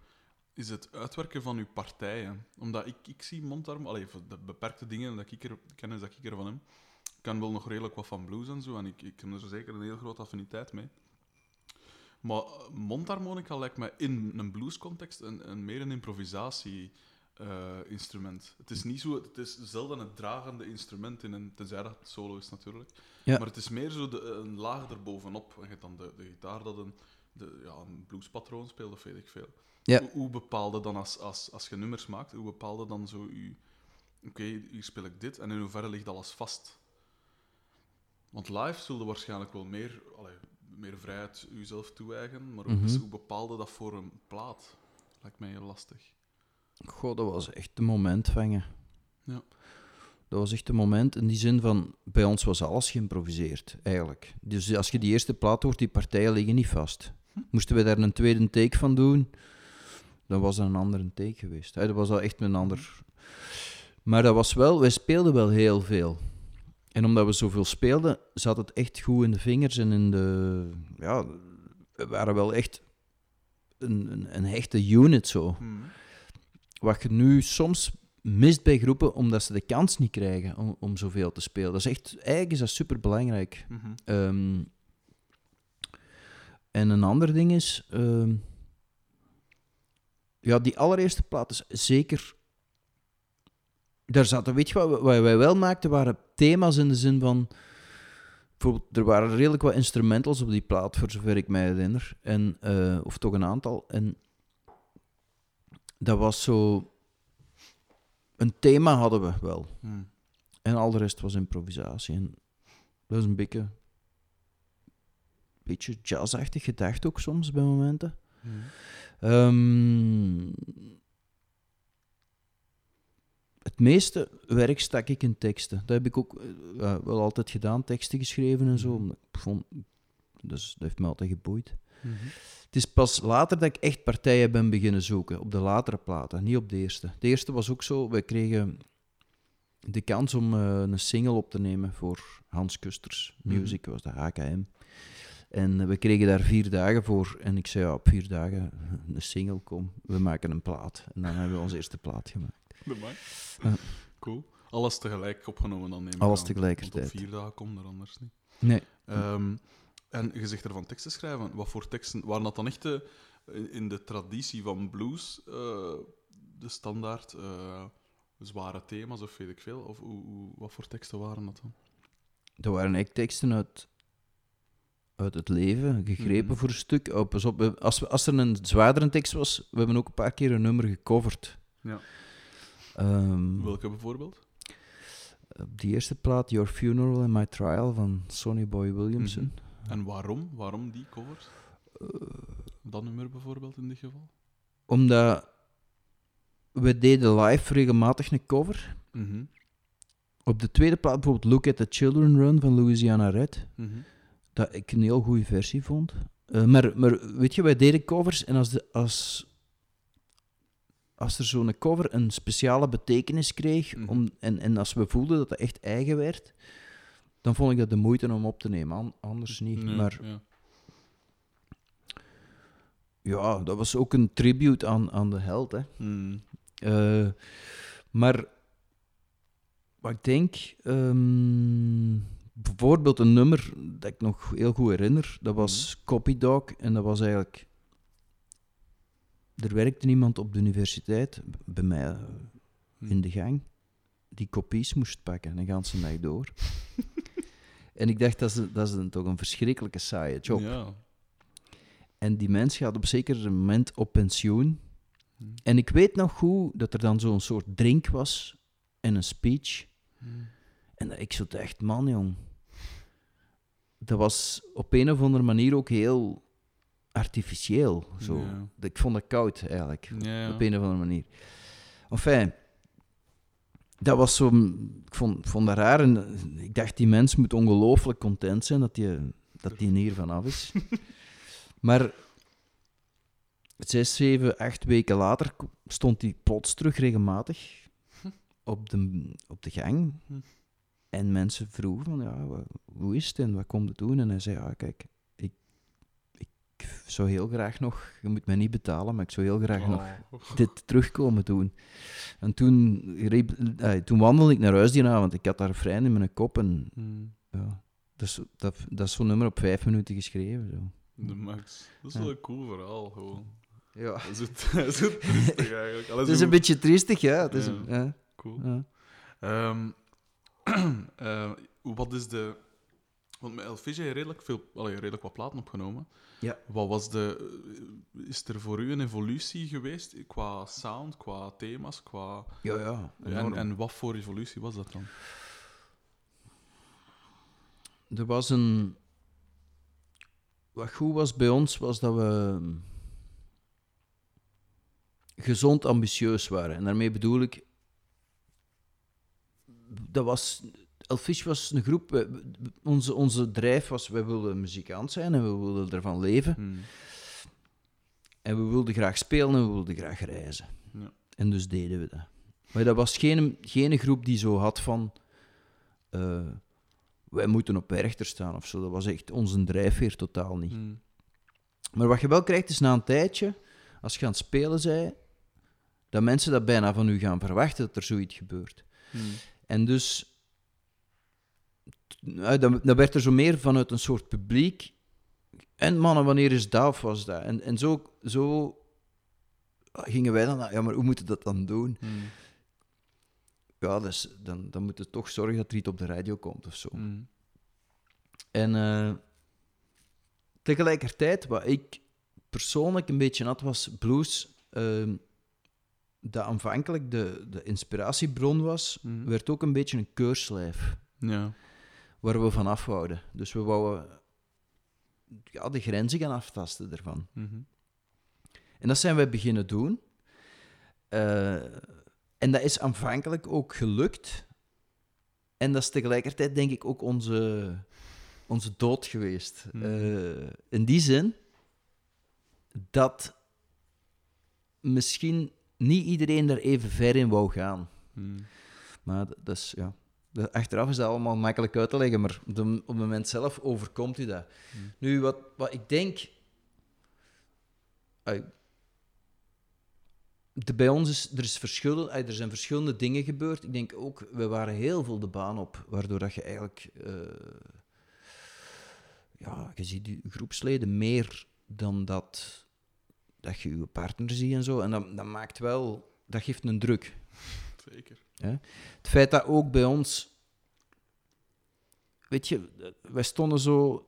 is het uitwerken van uw partijen. Omdat ik, ik zie mondharmonica, de beperkte dingen dat ik er, kennis dat ik ervan heb, ik kan wel nog redelijk wat van blues en zo, en ik, ik heb er zeker een heel grote affiniteit mee. Maar eh, mondharmonica lijkt mij in een bluescontext een, een meer een improvisatie-instrument. het is niet zo, het is zelden het dragende instrument in een, tenzij dat het solo is natuurlijk. Ja. Maar het is meer zo de, een laag erbovenop. En je hebt dan de, de gitaar dat een, de, ja, een bluespatroon speelt, of weet ik veel. Ja. Hoe, hoe bepaalde dan als, als, als je nummers maakt, hoe bepaalde dan zo je... Oké, hier speel ik dit, en in hoeverre ligt alles vast? Want live zullen waarschijnlijk wel meer, allee, meer vrijheid jezelf toe-eigenen, maar hoe, Mhm. hoe bepaalde dat voor een plaat? Lijkt mij heel lastig. goh, dat was echt een moment vangen. Ja. Dat was echt een moment in die zin van, bij ons was alles geïmproviseerd, eigenlijk. Dus als je die eerste plaat hoort, die partijen liggen niet vast. Moesten we daar een tweede take van doen, dan was dat een andere take geweest. Dat was al echt een ander... Maar dat was wel, wij speelden wel heel veel. En omdat we zoveel speelden, zat het echt goed in de vingers en in de... Ja, we waren wel echt een, een, een hechte unit zo. Wat je nu soms mist bij groepen, omdat ze de kans niet krijgen om, om zoveel te spelen. Dat is echt, eigenlijk is dat super belangrijk. Mhm. Ehm, en een ander ding is, ehm, ja, die allereerste plaat is zeker. Daar zaten, weet je wat, wat wij wel maakten, waren thema's in de zin van. Bijvoorbeeld, er waren redelijk wat instrumentals op die plaat, voor zover ik mij herinner. En, eh, of toch een aantal. En dat was zo. Een thema hadden we wel. Mhm. En al de rest was improvisatie. En dat is een beetje, beetje jazzachtig gedacht ook soms bij momenten. Mhm. Ehm, het meeste werk stak ik in teksten. Dat heb ik ook eh, wel altijd gedaan, teksten geschreven en zo. Mhm. ik vond, dus dat heeft me altijd geboeid. Mhm. Het is pas later dat ik echt partijen ben beginnen zoeken, op de latere platen, niet op de eerste. De eerste was ook zo, wij kregen de kans om eh, een single op te nemen voor Hans Kusters Mhm. Music, was de HKM. En eh, we kregen daar vier dagen voor. En ik zei, ja, op vier dagen een single, kom, we maken een plaat. En dan hebben we onze eerste plaat gemaakt. Ja. Cool. Alles tegelijk opgenomen dan neem ik Alles aan. tegelijkertijd. Want op vier dagen komt er anders niet. Nee. Ehm, en je zegt ervan teksten schrijven. Wat voor teksten? Waren dat dan echt de, in de traditie van blues, eh, de standaard, eh, zware thema's of weet ik veel? Of hoe, hoe- wat voor teksten waren dat dan? Dat waren echt teksten uit, uit het leven, gegrepen Mhm. voor een stuk. Oh, pas op, als, als er een zwaardere tekst was, we hebben ook een paar keer een nummer gecoverd. Ja. Ehm, Welke bijvoorbeeld? op die eerste plaat, Your Funeral and My Trial van Sonny Boy Williamson. En waarom? Waarom die covers? Eh, Dat nummer bijvoorbeeld in dit geval? omdat we deden live regelmatig een cover. Mhm. Op de tweede plaat bijvoorbeeld Look at the Children Run van Louisiana Red. Mhm. dat ik een heel goede versie vond. Eh, maar, maar weet je, wij deden covers en als, de, als, als er zo'n cover een speciale betekenis kreeg, Mhm. om, en, en als we voelden dat het echt eigen werd, dan vond ik dat de moeite om op te nemen, an- anders niet. Nee, Maar ja. ja, dat was ook een tribute aan, aan de held. Hè. Mhm. Eh, maar wat ik denk, ehm, bijvoorbeeld een nummer dat ik nog heel goed herinner, dat was Copy Dog. En dat was eigenlijk. Er werkte iemand op de universiteit, bij mij eh, in de gang, die kopies moest pakken, een ganse dag door. en ik dacht, dat is, dat is een, toch een verschrikkelijke saaie job. Ja. En die mens gaat op zeker moment op pensioen. Hm. En ik weet nog goed dat er dan zo'n soort drink was en een speech. Hm. En dat ik zo dacht, man jong. Dat was op een of andere manier ook heel artificieel. Zo. Ja. Ik vond het koud eigenlijk, Ja, op een of andere manier. Enfin, dat was zo. Ik vond, ik vond dat raar. En eh, ik dacht, die mens moet ongelooflijk content zijn dat hij dat die hier vanaf is. maar zes, zeven, acht weken later stond hij plots terug regelmatig op de, op de gang. Hm. En mensen vroegen van, ja, hoe is het en wat komt het doen? En hij zei, ja, kijk, ik, zou heel graag nog, je moet mij niet betalen, maar ik zou heel graag nog Oh. dit terugkomen doen. En toen, reep- eh, toen wandelde ik naar huis die avond. Ik had daar vrij in mijn kop en Hm. ja, dat is, dat, dat is zo'n nummer op vijf minuten geschreven. Zo. De max. Dat is wel een cool verhaal, gewoon. Ja. Dat is het, dat is het triestig eigenlijk. Het is een beetje triestig, ja. Het is, ja, Cool. ja. Ehm, eh, wat is de... Want met Elvis heb je redelijk, veel, allee, redelijk wat platen opgenomen. Ja. Wat was de... eh, Is er voor u een evolutie geweest qua sound, qua thema's, qua... ja, ja. En, en wat voor evolutie was dat dan? Er was een... Wat goed was bij ons, was dat we gezond ambitieus waren. En daarmee bedoel ik... Dat was... Elfish was een groep... we- we- onze, onze drijf was, wij wilden muzikant zijn en we wilden ervan leven. Hm. En we wilden graag spelen en we wilden graag reizen. Ja. En dus deden we dat. Maar dat was geen, geen groep die zo had van... eh, wij moeten op Werchter staan of zo. Dat was echt onze drijfveer totaal niet. Hm. Maar wat je wel krijgt is na een tijdje, als je aan het spelen bent, dat mensen dat bijna van u gaan verwachten dat er zoiets gebeurt. Hm. En dus... ja, Dan, dan werd er zo meer vanuit een soort publiek. En mannen, wanneer is dat of was dat? En, en zo, zo gingen wij dan... naar, Ja, maar hoe moeten we dat dan doen? Hm. Ja, dus dan, dan moet je toch zorgen dat er iets op de radio komt of zo. Hm. En eh, tegelijkertijd, wat ik persoonlijk een beetje had, was blues. ehm, dat aanvankelijk de, de inspiratiebron was, Hm. werd ook een beetje een keurslijf Ja. Waar we van afwouden. Dus we wouden ja, de grenzen gaan aftasten ervan. Mhm. En dat zijn wij beginnen doen. Eh, en dat is aanvankelijk ook gelukt. En dat is tegelijkertijd, denk ik, ook onze, onze dood geweest. Hmm. Eh, in die zin dat misschien niet iedereen daar even ver in wou gaan. Hm. Maar dat, dat is, ja... Achteraf is dat allemaal makkelijk uit te leggen, maar op, de- op het moment zelf overkomt u dat. Hmm. Nu, wat, wat ik denk... De, bij ons is er, is verschillende, ai, er zijn verschillende dingen gebeurd. Ik denk ook, we waren heel veel de baan op, waardoor dat je eigenlijk... eh, ja, je ziet je groepsleden meer dan dat, dat je je partner ziet en zo. En dat, dat maakt wel... Dat geeft een druk. Zeker. Het feit dat ook bij ons... Weet je, wij stonden zo...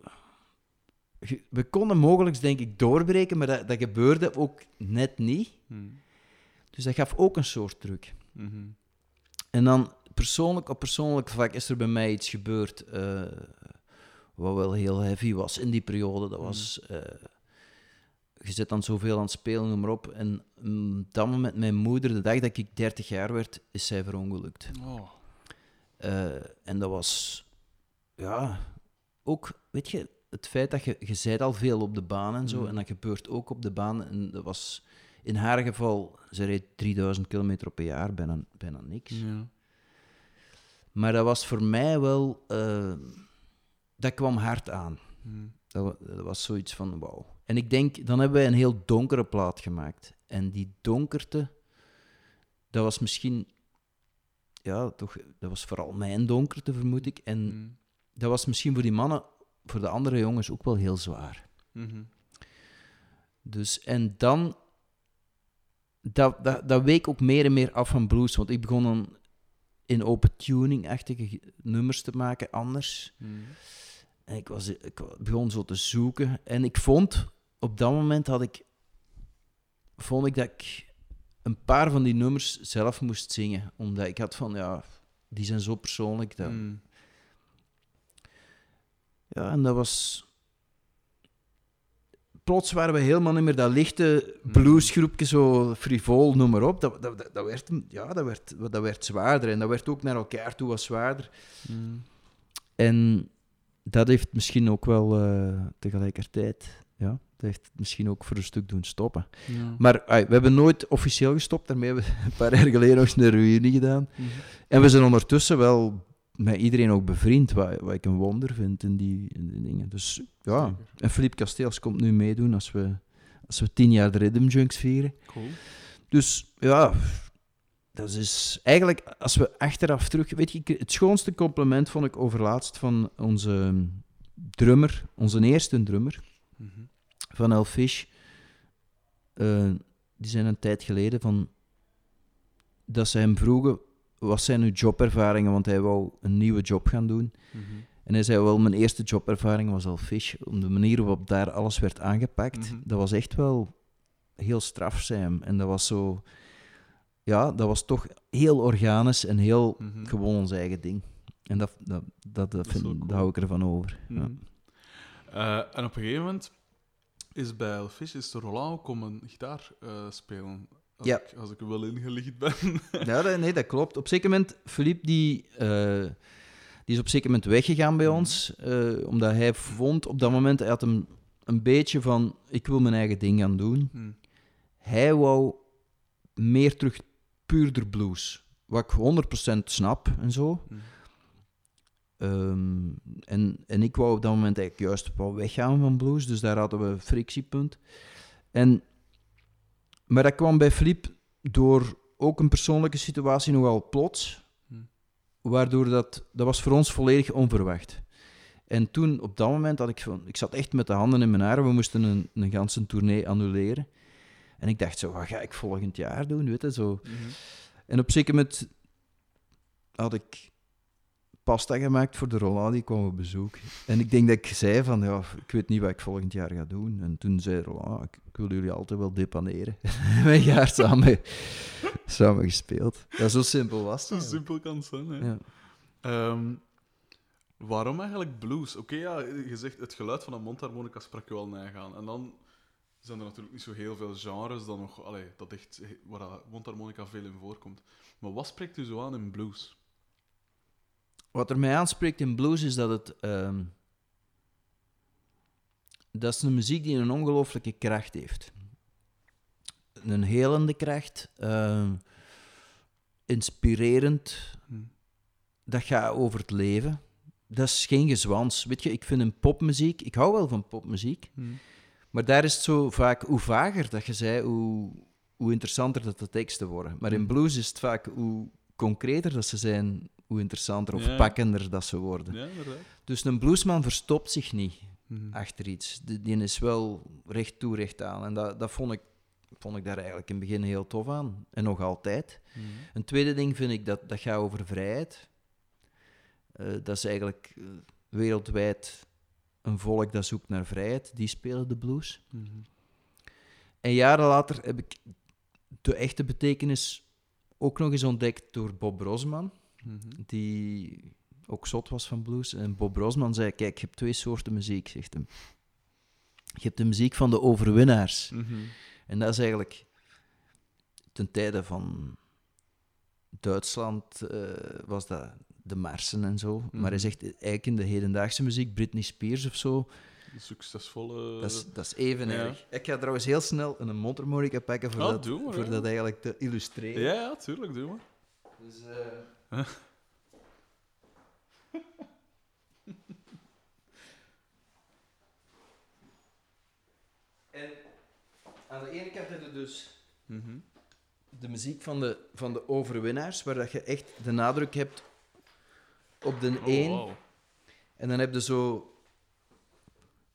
We konden mogelijk, denk ik, doorbreken, maar dat, dat gebeurde ook net niet. Hmm. Dus dat gaf ook een soort druk. Mhm. En dan persoonlijk, op persoonlijk vlak is er bij mij iets gebeurd eh, wat wel heel heavy was in die periode. Dat was, eh, je zit dan zoveel aan het spelen, noem maar op. En mm, dat moment, mijn moeder, de dag dat ik 30 jaar werd, is zij verongelukt. Oh. Eh, en dat was, ja, ook, weet je, het feit dat je, je zijt al veel op de baan en zo, Mm. en dat gebeurt ook op de baan. En dat was, in haar geval, ze reed 3000 kilometer per jaar, bijna, bijna niks. Ja. Maar dat was voor mij wel, eh, dat kwam hard aan. Dat, wa- dat was zoiets van wauw. En ik denk, dan hebben wij een heel donkere plaat gemaakt. En die donkerte, dat was misschien, ja, toch, dat was vooral mijn donkerte, vermoed ik. En Hmm. dat was misschien voor die mannen, voor de andere jongens ook wel heel zwaar. Mhm. Dus, en dan, dat, dat, dat week ook meer en meer af van blues. Want ik begon dan in open tuning-achtige ge- nummers te maken, anders. Hmm. En ik, was, ik begon zo te zoeken. En ik vond, op dat moment had ik, vond ik dat ik een paar van die nummers zelf moest zingen. Omdat ik had van, ja, die zijn zo persoonlijk. Dat, Hmm. Ja, en dat was... Plots waren we helemaal niet meer dat lichte bluesgroepje, zo frivol, noem maar op. Dat, dat, dat, dat werd, ja, dat, werd, dat werd zwaarder. En dat werd ook naar elkaar toe wat zwaarder. Hmm. En dat heeft misschien ook wel eh, tegelijkertijd... Ja, heeft misschien ook voor een stuk doen stoppen. Ja. Maar we hebben nooit officieel gestopt. Daarmee hebben we een paar jaar geleden nog eens een reunie gedaan. Mhm. En we zijn ondertussen wel met iedereen ook bevriend, wat, wat ik een wonder vind in die, in die dingen. Dus ja, Zeker. en Philippe Casteels komt nu meedoen als we, als we tien jaar de Rhythm Junks vieren. Cool. Dus ja, dat is eigenlijk, als we achteraf terug... Weet je, het schoonste compliment vond ik overlaatst van onze drummer, onze eerste drummer, Mhm. Van Elfish. Eh, die zijn een tijd geleden van... Dat ze hem vroegen, wat zijn uw jobervaringen? Want hij wou een nieuwe job gaan doen. Mhm. En hij zei wel, mijn eerste jobervaring was al Fish. Om de manier waarop daar alles werd aangepakt, Mhm. dat was echt wel heel straf zijn. En dat was zo... Ja, dat was toch heel organisch en heel Mhm. gewoon ons eigen ding. En dat, dat, dat, dat, vind, hou ik ervan over. Ja. Eh, en op een gegeven moment is bij Elfish is Roland ook om een gitaar eh, spelen. Als, Ja. ik, als ik er wel ingelicht ben. Ja, nee, dat klopt. Op een zeker moment, Philippe, die, eh, die is op zeker moment weggegaan bij ons, eh, omdat hij vond op dat moment, hij had hem een beetje van, ik wil mijn eigen ding gaan doen. Hm. Hij wou meer terug puurder blues, wat ik 100% snap en zo. Hm. Ehm, en, en ik wou op dat moment eigenlijk juist wel weggaan van blues, dus daar hadden we een frictiepunt. En, maar dat kwam bij Flip door ook een persoonlijke situatie nogal plots, Hmm. waardoor dat, dat was voor ons volledig onverwacht. En toen, op dat moment, had ik van, ik zat echt met de handen in mijn haren, we moesten een, een ganse tournee annuleren. En ik dacht zo, wat ga ik volgend jaar doen, weet je, zo... Mhm. En op zeker moment had ik pasta gemaakt voor de Roland, die kwam op bezoek. En ik denk dat ik zei van, ja, ik weet niet wat ik volgend jaar ga doen. En toen zei Roland, ik, ik wil jullie altijd wel depaneren. En wij jaar samen, samen gespeeld. Ja, zo simpel was Zo het. simpel kan het zijn. Hè? Ja. Ehm, waarom eigenlijk blues? Oké, ja, je zegt het geluid van een mondharmonica sprak je wel nagaan. En dan zijn er natuurlijk niet zo heel veel genres dan nog, allee, dat echt, waar dat mondharmonica veel in voorkomt. Maar wat spreekt u zo aan in blues? Wat er mij aanspreekt in blues is dat het... ehm, dat is een muziek die een ongelooflijke kracht heeft. Een helende kracht. ehm, inspirerend. Hm. Dat gaat over het leven. Dat is geen gezwans. Weet je, ik vind een popmuziek... Ik hou wel van popmuziek. Hm. Maar daar is het zo vaak... Hoe vager dat je zei, hoe, hoe interessanter dat de teksten worden. Maar in Hmm. blues is het vaak... Hoe concreter dat ze zijn, hoe interessanter of Ja. pakkender dat ze worden. Ja. Dus een bluesman verstopt zich niet Hm. achter iets. Die, die is wel recht toe, recht aan. En dat, dat vond ik vond ik daar eigenlijk in het begin heel tof aan. En nog altijd. Mhm. Een tweede ding vind ik dat dat gaat over vrijheid. Eh, dat is eigenlijk eh, wereldwijd een volk dat zoekt naar vrijheid. Die spelen de blues. Mhm. En jaren later heb ik de echte betekenis ook nog eens ontdekt door Bob Mhm. die ook zot was van blues. En Bob Brosman zei, kijk, je hebt twee soorten muziek, zegt hem. Je hebt de muziek van de overwinnaars. Mhm. En dat is eigenlijk ten tijde van Duitsland eh, was dat de marsen en zo. Maar hij Mhm. zegt eigenlijk in de hedendaagse muziek, Britney Spears of zo, Een succesvolle... dat is, dat is even ja. erg. Ik ga trouwens heel snel een mondharmonica pakken voor, Oh, dat, maar, voor ja. dat eigenlijk te illustreren. Ja, ja, tuurlijk, doe maar. Dus, en aan de ene kant heb je dus Mhm. de muziek van de, van de overwinnaars, waar dat je echt de nadruk hebt op de Oh, één. En dan heb je zo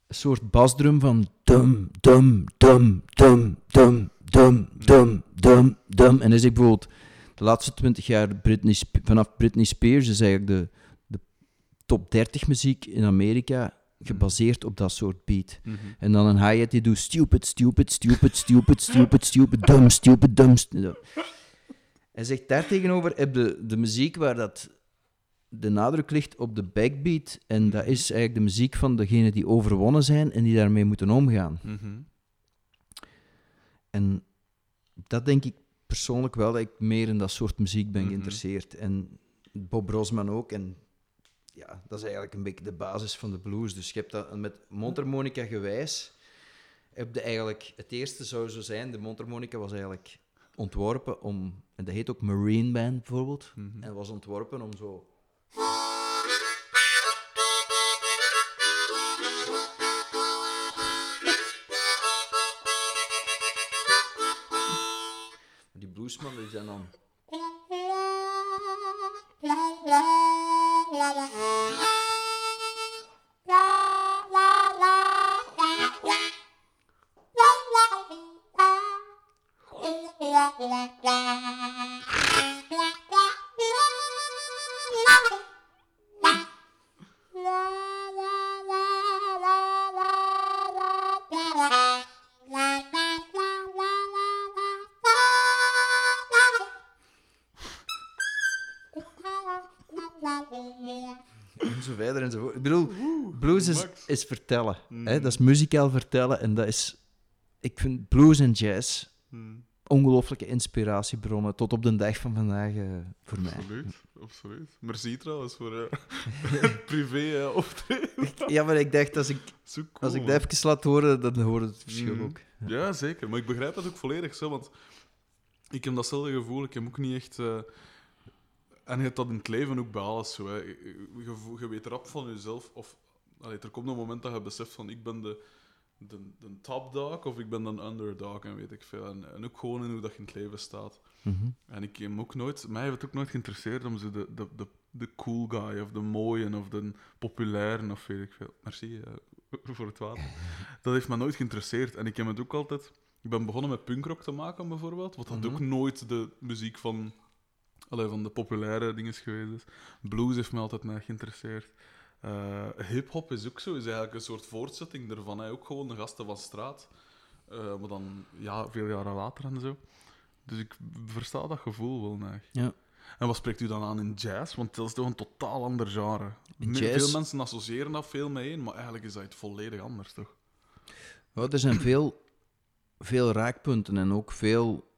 een soort basdrum van dum, dum, dum, dum, dum, dum, dum, dum, dum. En dan is ik bijvoorbeeld de laatste twintig jaar Britney, vanaf Britney Spears is eigenlijk de, de top 30 muziek in Amerika gebaseerd op dat soort beat. Mhm. En dan een hi-hat die doet stupid, stupid, stupid, stupid, stupid, stupid, dumb, stupid, dumb. st- Hij zegt daartegenover heb je de muziek waar dat de nadruk ligt op de backbeat. En dat is eigenlijk de muziek van degenen die overwonnen zijn en die daarmee moeten omgaan. Mhm. En dat denk ik persoonlijk wel, dat ik meer in dat soort muziek ben Mhm. geïnteresseerd. En Bob Brosman ook. En ja, dat is eigenlijk een beetje de basis van de blues. Dus je hebt dat met mondharmonica gewijs, heb je eigenlijk, het eerste zou zo zijn, de mondharmonica was eigenlijk ontworpen om, en dat heet ook Marine Band bijvoorbeeld, Mhm. en was ontworpen om zo... Guzmán del Llanón. Zijn dan... En zo verder en zo voort. Ik bedoel, blues is, is vertellen. Mm. Hè? Dat is muzikaal vertellen. En dat is... Ik vind blues en jazz Mhm. ongelooflijke inspiratiebronnen tot op de dag van vandaag eh, voor mij. Absoluut, absoluut. Merci trouwens voor eh privé eh, optreden. Ja, maar ik dacht, als ik, cool, als ik dat even laat horen, dan hoor je het verschil Mm. ook. Ja, zeker. Maar ik begrijp dat ook volledig zo, want ik heb datzelfde gevoel. Ik heb ook niet echt... eh, En je hebt dat in het leven ook bij alles zo. Hè. Je, je vo- je weet rap van jezelf, of... Allee, er komt een moment dat je beseft van, ik ben de, de, de top dog of ik ben de underdog en weet ik veel. En, en ook gewoon in hoe dat je in het leven staat. Mhm. En ik heb ook nooit, mij heeft het ook nooit geïnteresseerd om zo de, de, de, de cool guy of de mooie of de populaire of weet ik veel. Merci eh, voor het water. Dat heeft me nooit geïnteresseerd. En ik heb het ook altijd. Ik ben begonnen met punkrock te maken bijvoorbeeld, wat dat Mhm. ook nooit de muziek van, allee, van de populaire dingen geweest. is. Blues heeft me altijd mij geïnteresseerd. Eh Hip-hop is ook zo, is eigenlijk een soort voortzetting daarvan. Hè. Ook gewoon de gasten van straat. Eh, maar dan ja, veel jaren later en zo. Dus ik versta dat gevoel wel nog. Ja. En wat spreekt u dan aan in jazz? Want dat is toch een totaal ander genre. Jazz- Veel mensen associëren dat veel mee in, maar eigenlijk is dat iets volledig anders, toch? Ja, er zijn veel, veel raakpunten en ook veel...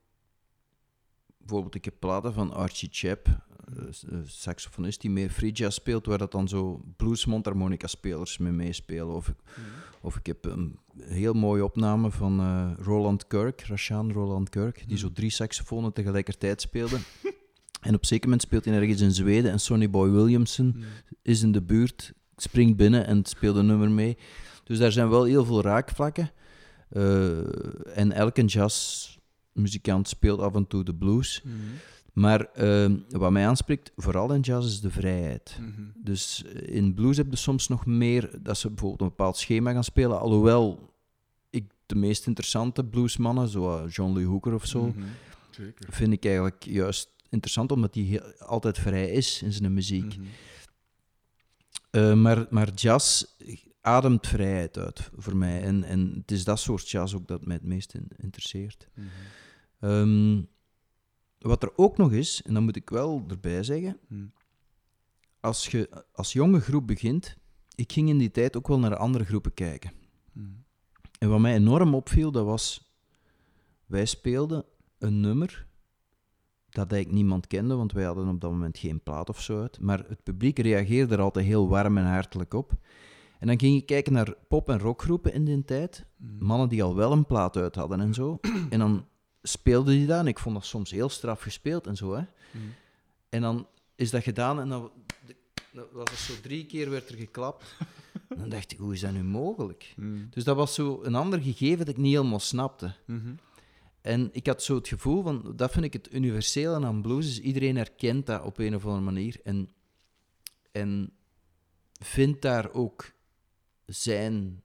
Bijvoorbeeld, ik heb platen van Archie Chap, eh, eh, saxofonist die meer free jazz speelt, waar dat dan zo blues mondharmonica spelers mee meespelen. Of, ik- of ik heb een heel mooie opname van eh, Roland Kirk, Rashaan Roland Kirk, die zo drie saxofonen tegelijkertijd speelde. en op zeker moment speelt hij ergens in Zweden en Sonny Boy Williamson is in de buurt, springt binnen en speelt een nummer mee. Dus daar zijn wel heel veel raakvlakken. En elke jazzmuzikant speelt af en toe de blues. Maar eh, wat mij aanspreekt, vooral in jazz, is de vrijheid. Mhm. Dus in blues heb je soms nog meer dat ze bijvoorbeeld een bepaald schema gaan spelen. Alhoewel ik de meest interessante bluesmannen, zoals John Lee Hooker of zo, Mhm. Zeker. vind ik eigenlijk juist interessant, omdat hij altijd vrij is in zijn muziek. Mhm. Eh, maar, maar jazz ademt vrijheid uit voor mij. En, en het is dat soort jazz ook dat mij het meest in- interesseert. Mhm. Ehm, wat er ook nog is, en dat moet ik wel erbij zeggen, Mhm. als je als jonge groep begint, ik ging in die tijd ook wel naar andere groepen kijken. Mhm. En wat mij enorm opviel, dat was, wij speelden een nummer dat eigenlijk niemand kende, want wij hadden op dat moment geen plaat of zo uit, maar het publiek reageerde er altijd heel warm en hartelijk op. En dan ging je kijken naar pop- en rockgroepen in die tijd, Mhm. mannen die al wel een plaat uit hadden en zo. En dan speelden die dat, en ik vond dat soms heel straf gespeeld en zo, hè. Mhm. En dan is dat gedaan en dan, dan was het zo drie keer werd er geklapt. En dan dacht ik, hoe is dat nu mogelijk? Mhm. Dus dat was zo een ander gegeven dat ik niet helemaal snapte. Mhm. En ik had zo het gevoel van, dat vind ik het universele aan blues, is iedereen herkent dat op een of andere manier en, en vindt daar ook zijn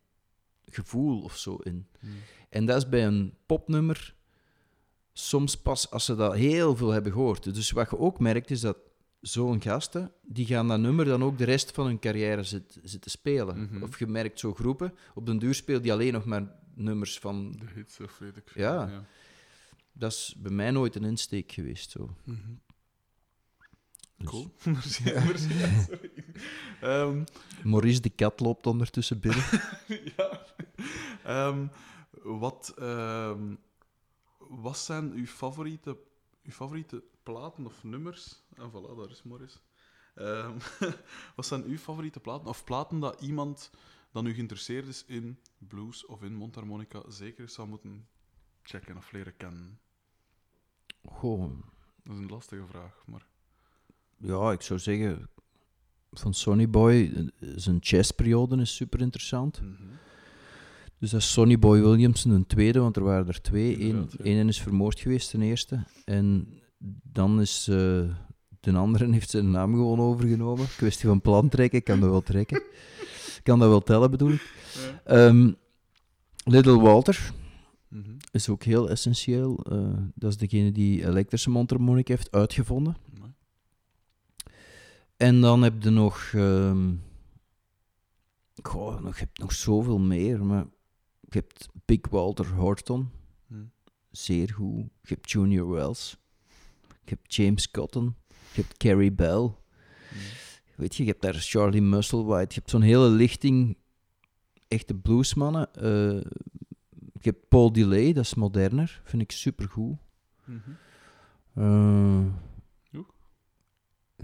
gevoel of zo in. Mhm. En dat is bij een popnummer soms pas als ze dat heel veel hebben gehoord. Dus wat je ook merkt is dat zo'n gasten, die gaan dat nummer dan ook de rest van hun carrière zit, zitten spelen. Mhm. Of je merkt zo groepen, op den duur speelt die alleen nog maar nummers van... De hits of weet ik. Ja. Dat is bij mij nooit een insteek geweest. Zo. Mhm. Dus- Cool. Merci. merci. Ja, sorry. Ehm, Maurice de kat loopt ondertussen binnen. ja. Ehm, wat, ehm, wat zijn uw favoriete, uw favoriete platen of nummers? En voilà, daar is Morris. Ehm, wat zijn uw favoriete platen? Of platen dat iemand dat nu geïnteresseerd is in blues of in mondharmonica zeker zou moeten checken of leren kennen? Goh, Dat is een lastige vraag, maar... ja, ik zou zeggen... Van Sonny Boy, eh, zijn jazzperiode is super interessant. Mhm. Dus dat is Sonny Boy Williamson, een tweede, want er waren er twee. Eén, ja. is vermoord geweest, ten eerste. En dan is eh, de andere heeft zijn naam gewoon overgenomen. Kwestie van plan trekken, ik kan dat wel trekken. Ik kan dat wel tellen, bedoel ik. Ja. Ehm, Little Walter Mhm. is ook heel essentieel. Eh, dat is degene die elektrische mondharmonica heeft uitgevonden. En dan heb je nog... ehm goh, nog, je hebt nog zoveel meer, maar je hebt Big Walter Horton, Mhm. zeer goed. Je hebt Junior Wells. Je hebt James Cotton. Je hebt Carrie Bell. Mhm. Weet je, je hebt daar Charlie Musselwhite. Je hebt zo'n hele lichting echte bluesmannen. Eh, je hebt Paul Delay, dat is moderner. Vind ik supergoed. Mhm. Eh.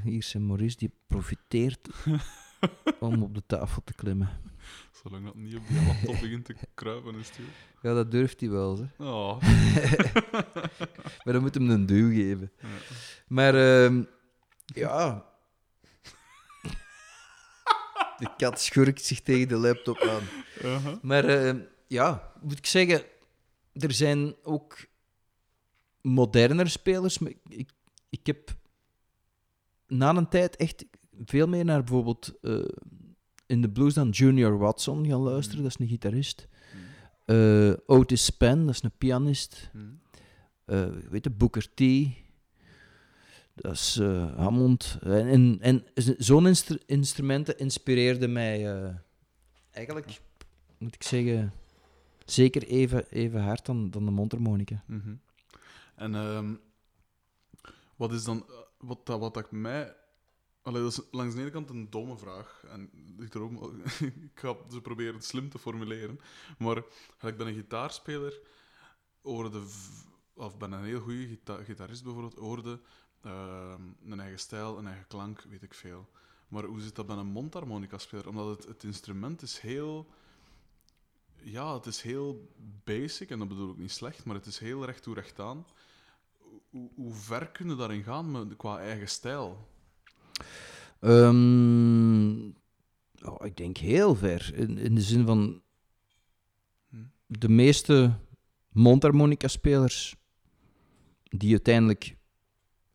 Hier is Maurice, die profiteert om op de tafel te klimmen. Zolang dat niet op die laptop begint te kruipen is het goed. Ja, dat durft hij wel, hè. Oh. maar dan moet hem een duw geven. Ja. Maar, ehm, ja... De kat schurkt zich tegen de laptop aan. Uh-huh. Maar ehm, ja, moet ik zeggen, er zijn ook moderner spelers. Maar ik, ik heb na een tijd echt veel meer naar bijvoorbeeld eh, in de blues dan Junior Watson gaan luisteren. Dat is een gitarist. Eh, Otis Spann, dat is een pianist. Eh, weet je, Booker T. Dat is Hammond. En, en, zo'n instru- instrumenten inspireerden mij eigenlijk, moet ik zeggen, zeker even, even hard dan, dan de mondharmonica. Mhm. En ehm, wat is dan... Wat, dat, wat dat mij... Allee, dat is langs de ene kant een domme vraag. En ik, ook, ik ga ze proberen het slim te formuleren. Maar ik ben een gitaarspeler, hoorde... v- Of ben een heel goede gita gitarist bijvoorbeeld, hoorde ehm, een eigen stijl, een eigen klank, weet ik veel. Maar hoe zit dat bij een mondharmonica-speler? Omdat het, het instrument is heel... Ja, het is heel basic, en dat bedoel ik niet slecht, maar het is heel recht toe recht aan. Hoe, hoe ver kunnen daarin gaan met, qua eigen stijl? Ehm, oh, ik denk heel ver. In, in de zin van de meeste mondharmonica-spelers die uiteindelijk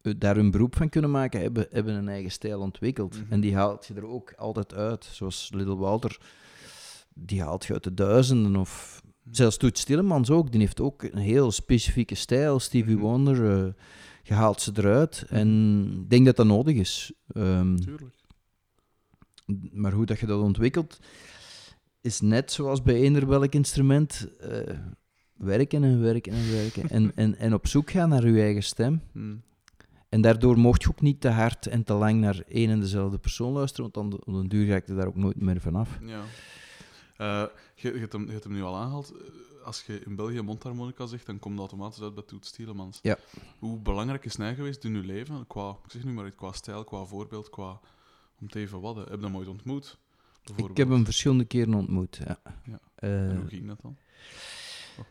eh, daar hun beroep van kunnen maken, hebben, hebben een eigen stijl ontwikkeld. Mhm. En die haalt je er ook altijd uit. Zoals Little Walter, die haalt je uit de duizenden of Zelfs Toet Stillemans ook, die heeft ook een heel specifieke stijl. Stevie Mhm. Wonder, eh, je haalt ze eruit. En ik denk dat dat nodig is. Ehm, Tuurlijk. maar hoe dat je dat ontwikkelt, is net zoals bij eender welk instrument. eh, werken en werken en werken. en, en, en op zoek gaan naar je eigen stem. Hmm. En daardoor mocht je ook niet te hard en te lang naar één en dezelfde persoon luisteren, want dan op den duur daar ook nooit meer vanaf. Ja. Eh, je, je, hebt hem, je hebt hem nu al aangehaald. Eh, Als je in België mondharmonica zegt, dan komt dat automatisch uit bij Toet Stielemans. Ja. Hoe belangrijk is hij geweest in je leven? Qua, ik zeg nu maar iets, qua stijl, qua voorbeeld, qua... Om te even wadden. Heb je hem ooit ontmoet? Ik heb hem verschillende keren ontmoet. Ja. Ja. Eh, En hoe ging dat dan?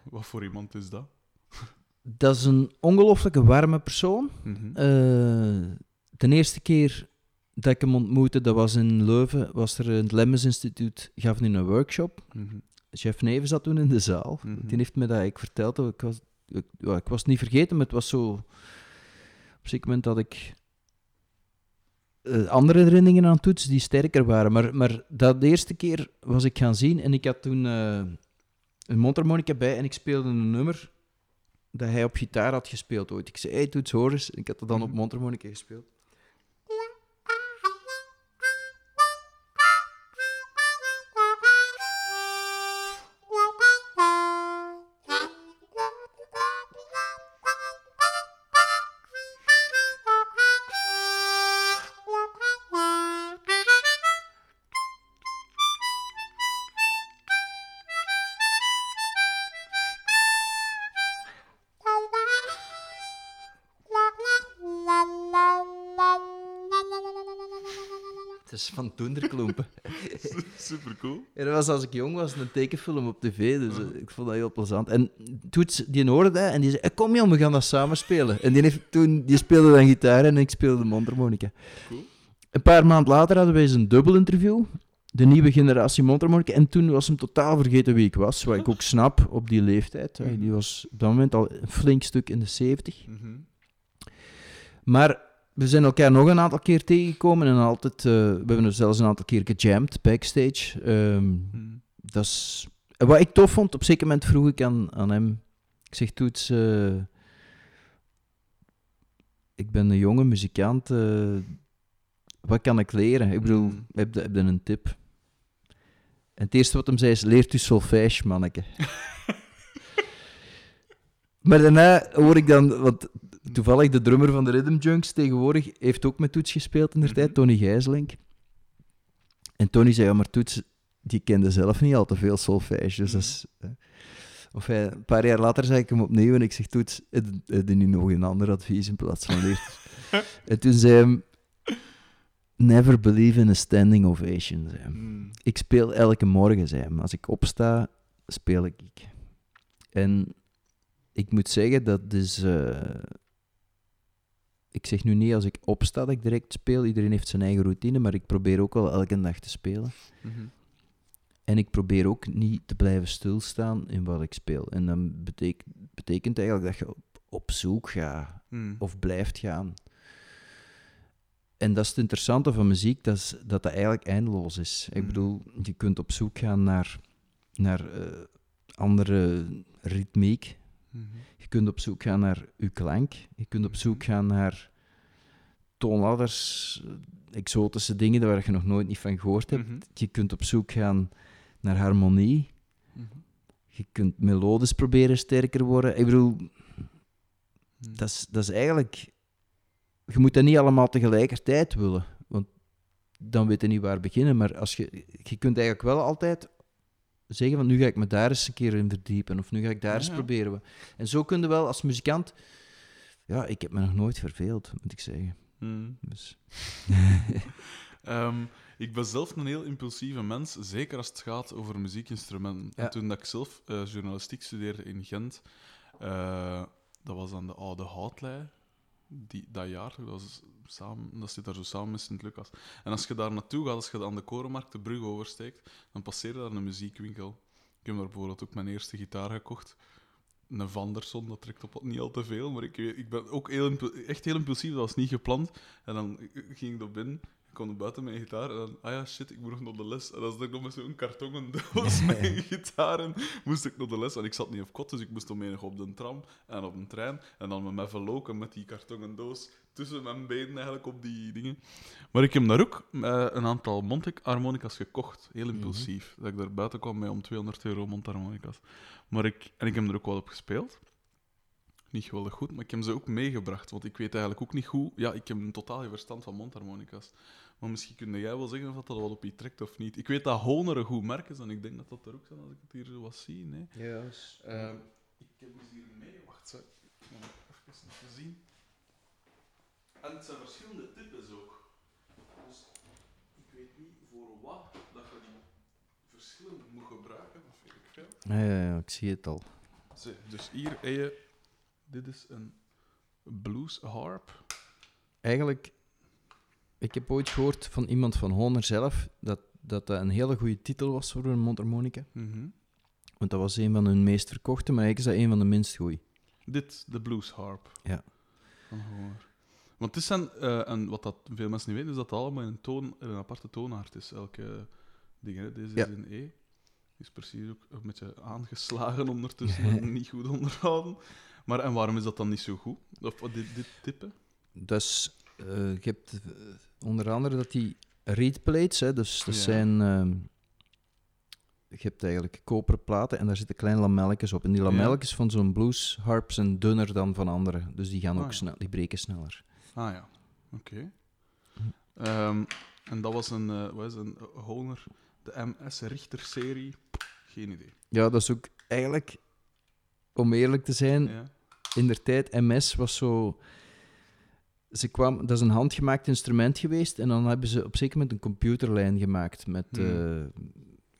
Wat, voor iemand is dat? dat is een ongelooflijke warme persoon. Eh, de eerste keer dat ik hem ontmoette, dat was in Leuven, was er in het Lemmens Instituut, gaf hij een workshop. Mhm. Chef Neven zat toen in de zaal. Mhm. Die heeft me dat ik verteld. Ik was, ik, ja, ik was het niet vergeten, maar het was zo... Op een moment dat ik eh, andere herinneringen aan toets die sterker waren. Maar, maar dat de eerste keer was ik gaan zien en ik had toen eh, een mondharmonica bij en ik speelde een nummer dat hij op gitaar had gespeeld ooit. Ik zei, hey Toets, hoor eens. En ik had dat dan op Mhm. mondharmonica gespeeld. Toenderklompen. Super cool. Ja, dat was als ik jong was, een tekenfilm op tv, dus eh, ik vond dat heel plezant. En Toets, die hoorde dat en die zei, "Eh, kom Jan, we gaan dat samen spelen. En die, heeft toen, die speelde dan gitaar en ik speelde mondharmonica. Cool. Een paar maanden later hadden wij eens een dubbel interview, de nieuwe generatie mondharmonica, en toen was hem totaal vergeten wie ik was, wat ik ook snap op die leeftijd. hè. Die was op dat moment al een flink stuk in de 70. Mhm. Maar we zijn elkaar nog een aantal keer tegengekomen en altijd, eh, we hebben er zelfs een aantal keer gejamd backstage. Ehm, Mhm. dat is... Wat ik tof vond, op een zeker moment vroeg ik aan, aan hem... Ik zeg, Toets, eh, ik ben een jonge muzikant. eh, wat kan ik leren? Ik bedoel, Mhm. heb je heb je een tip? En het eerste wat hem zei is, leert u solfège, manneke. maar daarna hoor ik dan... Want toevallig de drummer van de Rhythm Junks tegenwoordig heeft ook met Toets gespeeld in de tijd, Mhm. Tony Gijsling. En Tony zei, ja, maar Toets, die kende zelf niet al te veel solfège. Dus dat is... eh. Of hij, een paar jaar later zei ik hem opnieuw en ik zeg, Toets, heb je nu nog een ander advies in plaats van leert? en toen zei hij, never believe in a standing ovation, zei. Mhm. Ik speel elke morgen, zei hij. Als ik opsta, speel ik. En ik moet zeggen, dat is... eh, ik zeg nu niet als ik opsta dat ik direct speel. Iedereen heeft zijn eigen routine, maar ik probeer ook wel elke dag te spelen. Mhm. En ik probeer ook niet te blijven stilstaan in wat ik speel. En dat betekent, betekent eigenlijk dat je op, op zoek gaat Mhm. of blijft gaan. En dat is het interessante van muziek, dat is, dat dat eigenlijk eindeloos is. Ik Mhm. bedoel, je kunt op zoek gaan naar, naar eh, andere ritmiek. Mhm. Je kunt op zoek gaan naar je klank. Je kunt op zoek Mhm. gaan naar toonladders, exotische dingen waar je nog nooit niet van gehoord hebt. Mhm. Je kunt op zoek gaan naar harmonie. Je kunt melodisch proberen sterker worden. Ik bedoel, dat is, dat is eigenlijk... Je moet dat niet allemaal tegelijkertijd willen, want dan weet je niet waar beginnen. Maar als je, je kunt eigenlijk wel altijd zeggen van nu ga ik me daar eens een keer in verdiepen, of nu ga ik daar Ja, eens proberen. En zo kun je wel als muzikant... Ja, ik heb me nog nooit verveeld, moet ik zeggen. Mhm. Dus, Ehm, ik ben zelf een heel impulsieve mens, zeker als het gaat over muziekinstrumenten. Ja. En toen dat ik zelf eh, journalistiek studeerde in Gent, eh, dat was aan de oude Houtlei, die, dat jaar, dat, was dat zit daar zo samen met Sint-Lucas. En als je daar naartoe gaat, als je aan de Korenmarkt de brug oversteekt, dan passeer je daar een muziekwinkel. Ik heb daar bijvoorbeeld ook mijn eerste gitaar gekocht. Een Vanderson, dat trekt op niet al te veel, maar ik, ik ben ook heel, echt heel impulsief, dat was niet gepland. En dan ging ik daar binnen, kwam naar buiten met mijn gitaar en dan, ah ja, shit, ik moet nog naar de les. En dan zat ik nog met zo'n kartonnen doos met een gitaar en moest ik naar de les. En ik zat niet op kot, dus ik moest omheen op de tram en op een trein. En dan met mij verloken met die kartonnen doos tussen mijn benen eigenlijk op die dingen. Maar ik heb daar ook eh, een aantal mondharmonica's gekocht, heel impulsief. Dat ik daar buiten kwam met om 200 euro mondharmonica's. Maar ik, en ik heb er ook wel op gespeeld. Niet geweldig goed, maar ik heb ze ook meegebracht. Want ik weet eigenlijk ook niet goed. Ja, ik heb een totaal geen verstand van mondharmonica's. Maar misschien kun jij wel zeggen of dat wat op je trekt of niet. Ik weet dat Honer een goed merk is en ik denk dat dat er ook zijn als ik het hier zo wat zie. Nee? Ja, Ehm, ik heb ze hier mee. Wacht, zo. Ik moet even even zien. En het zijn verschillende types ook. Dus ik weet niet voor wat dat je die verschillend moet gebruiken. Dat vind ik veel. ja, ja, ja, ik zie het al. Dus hier heb je... Dit is een blues harp. Eigenlijk, ik heb ooit gehoord van iemand van Honer zelf dat dat, dat een hele goede titel was voor een mondharmonica. Mhm. Want dat was een van hun meest verkochte, maar eigenlijk is dat een van de minst goeie. Dit, de blues harp. Ja. Van Honer. Want het is een, eh, en wat dat veel mensen niet weten, is dat het allemaal in een, toon, in een aparte toonaard is. Elke ding, hè. deze Ja. is in E. Die is precies ook een beetje aangeslagen ondertussen en niet goed onderhouden. Maar en waarom is dat dan niet zo goed? Of dit, dit type? Dus eh, je hebt eh, onder andere dat die reed plates, hè, dus dat Ja. zijn... ehm, je hebt eigenlijk koperen platen en daar zitten kleine lamelletjes op. En die Ja. lamelletjes van zo'n blues harp zijn dunner dan van andere. Dus die gaan Ah, ook ja. snel, die breken sneller. Ah ja, oké. Ehm, en dat was een, eh, wat is een Honer, de MS Richter-serie. Geen idee. Ja, dat is ook eigenlijk, om eerlijk te zijn, Ja. In der tijd, MS was zo. Ze kwam, dat is een handgemaakt instrument geweest en dan hebben ze op zeker moment een computerlijn gemaakt met Hmm. eh,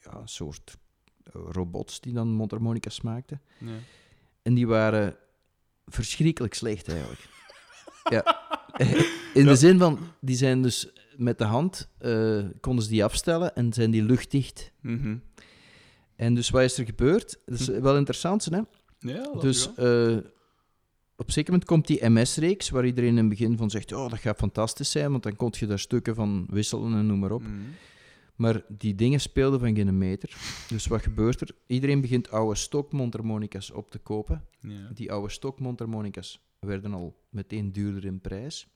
ja, een soort eh, robots die dan mondharmonica's maakten. En die waren verschrikkelijk slecht eigenlijk. ja. In Ja. de zin van, die zijn dus met de hand, eh, konden ze die afstellen en zijn die luchtdicht. Mhm. En dus wat is er gebeurd? Dat is Hm. wel interessant, hè? Ja, dat Dus ja. Op een zeker moment komt die MS-reeks, waar iedereen in het begin van zegt, oh, dat gaat fantastisch zijn, want dan kon je daar stukken van wisselen en noem maar op. Mhm. Maar die dingen speelden van geen meter. Dus wat gebeurt er? Iedereen begint oude stokmondharmonica's op te kopen. Ja. Die oude stokmondharmonica's werden al meteen duurder in prijs.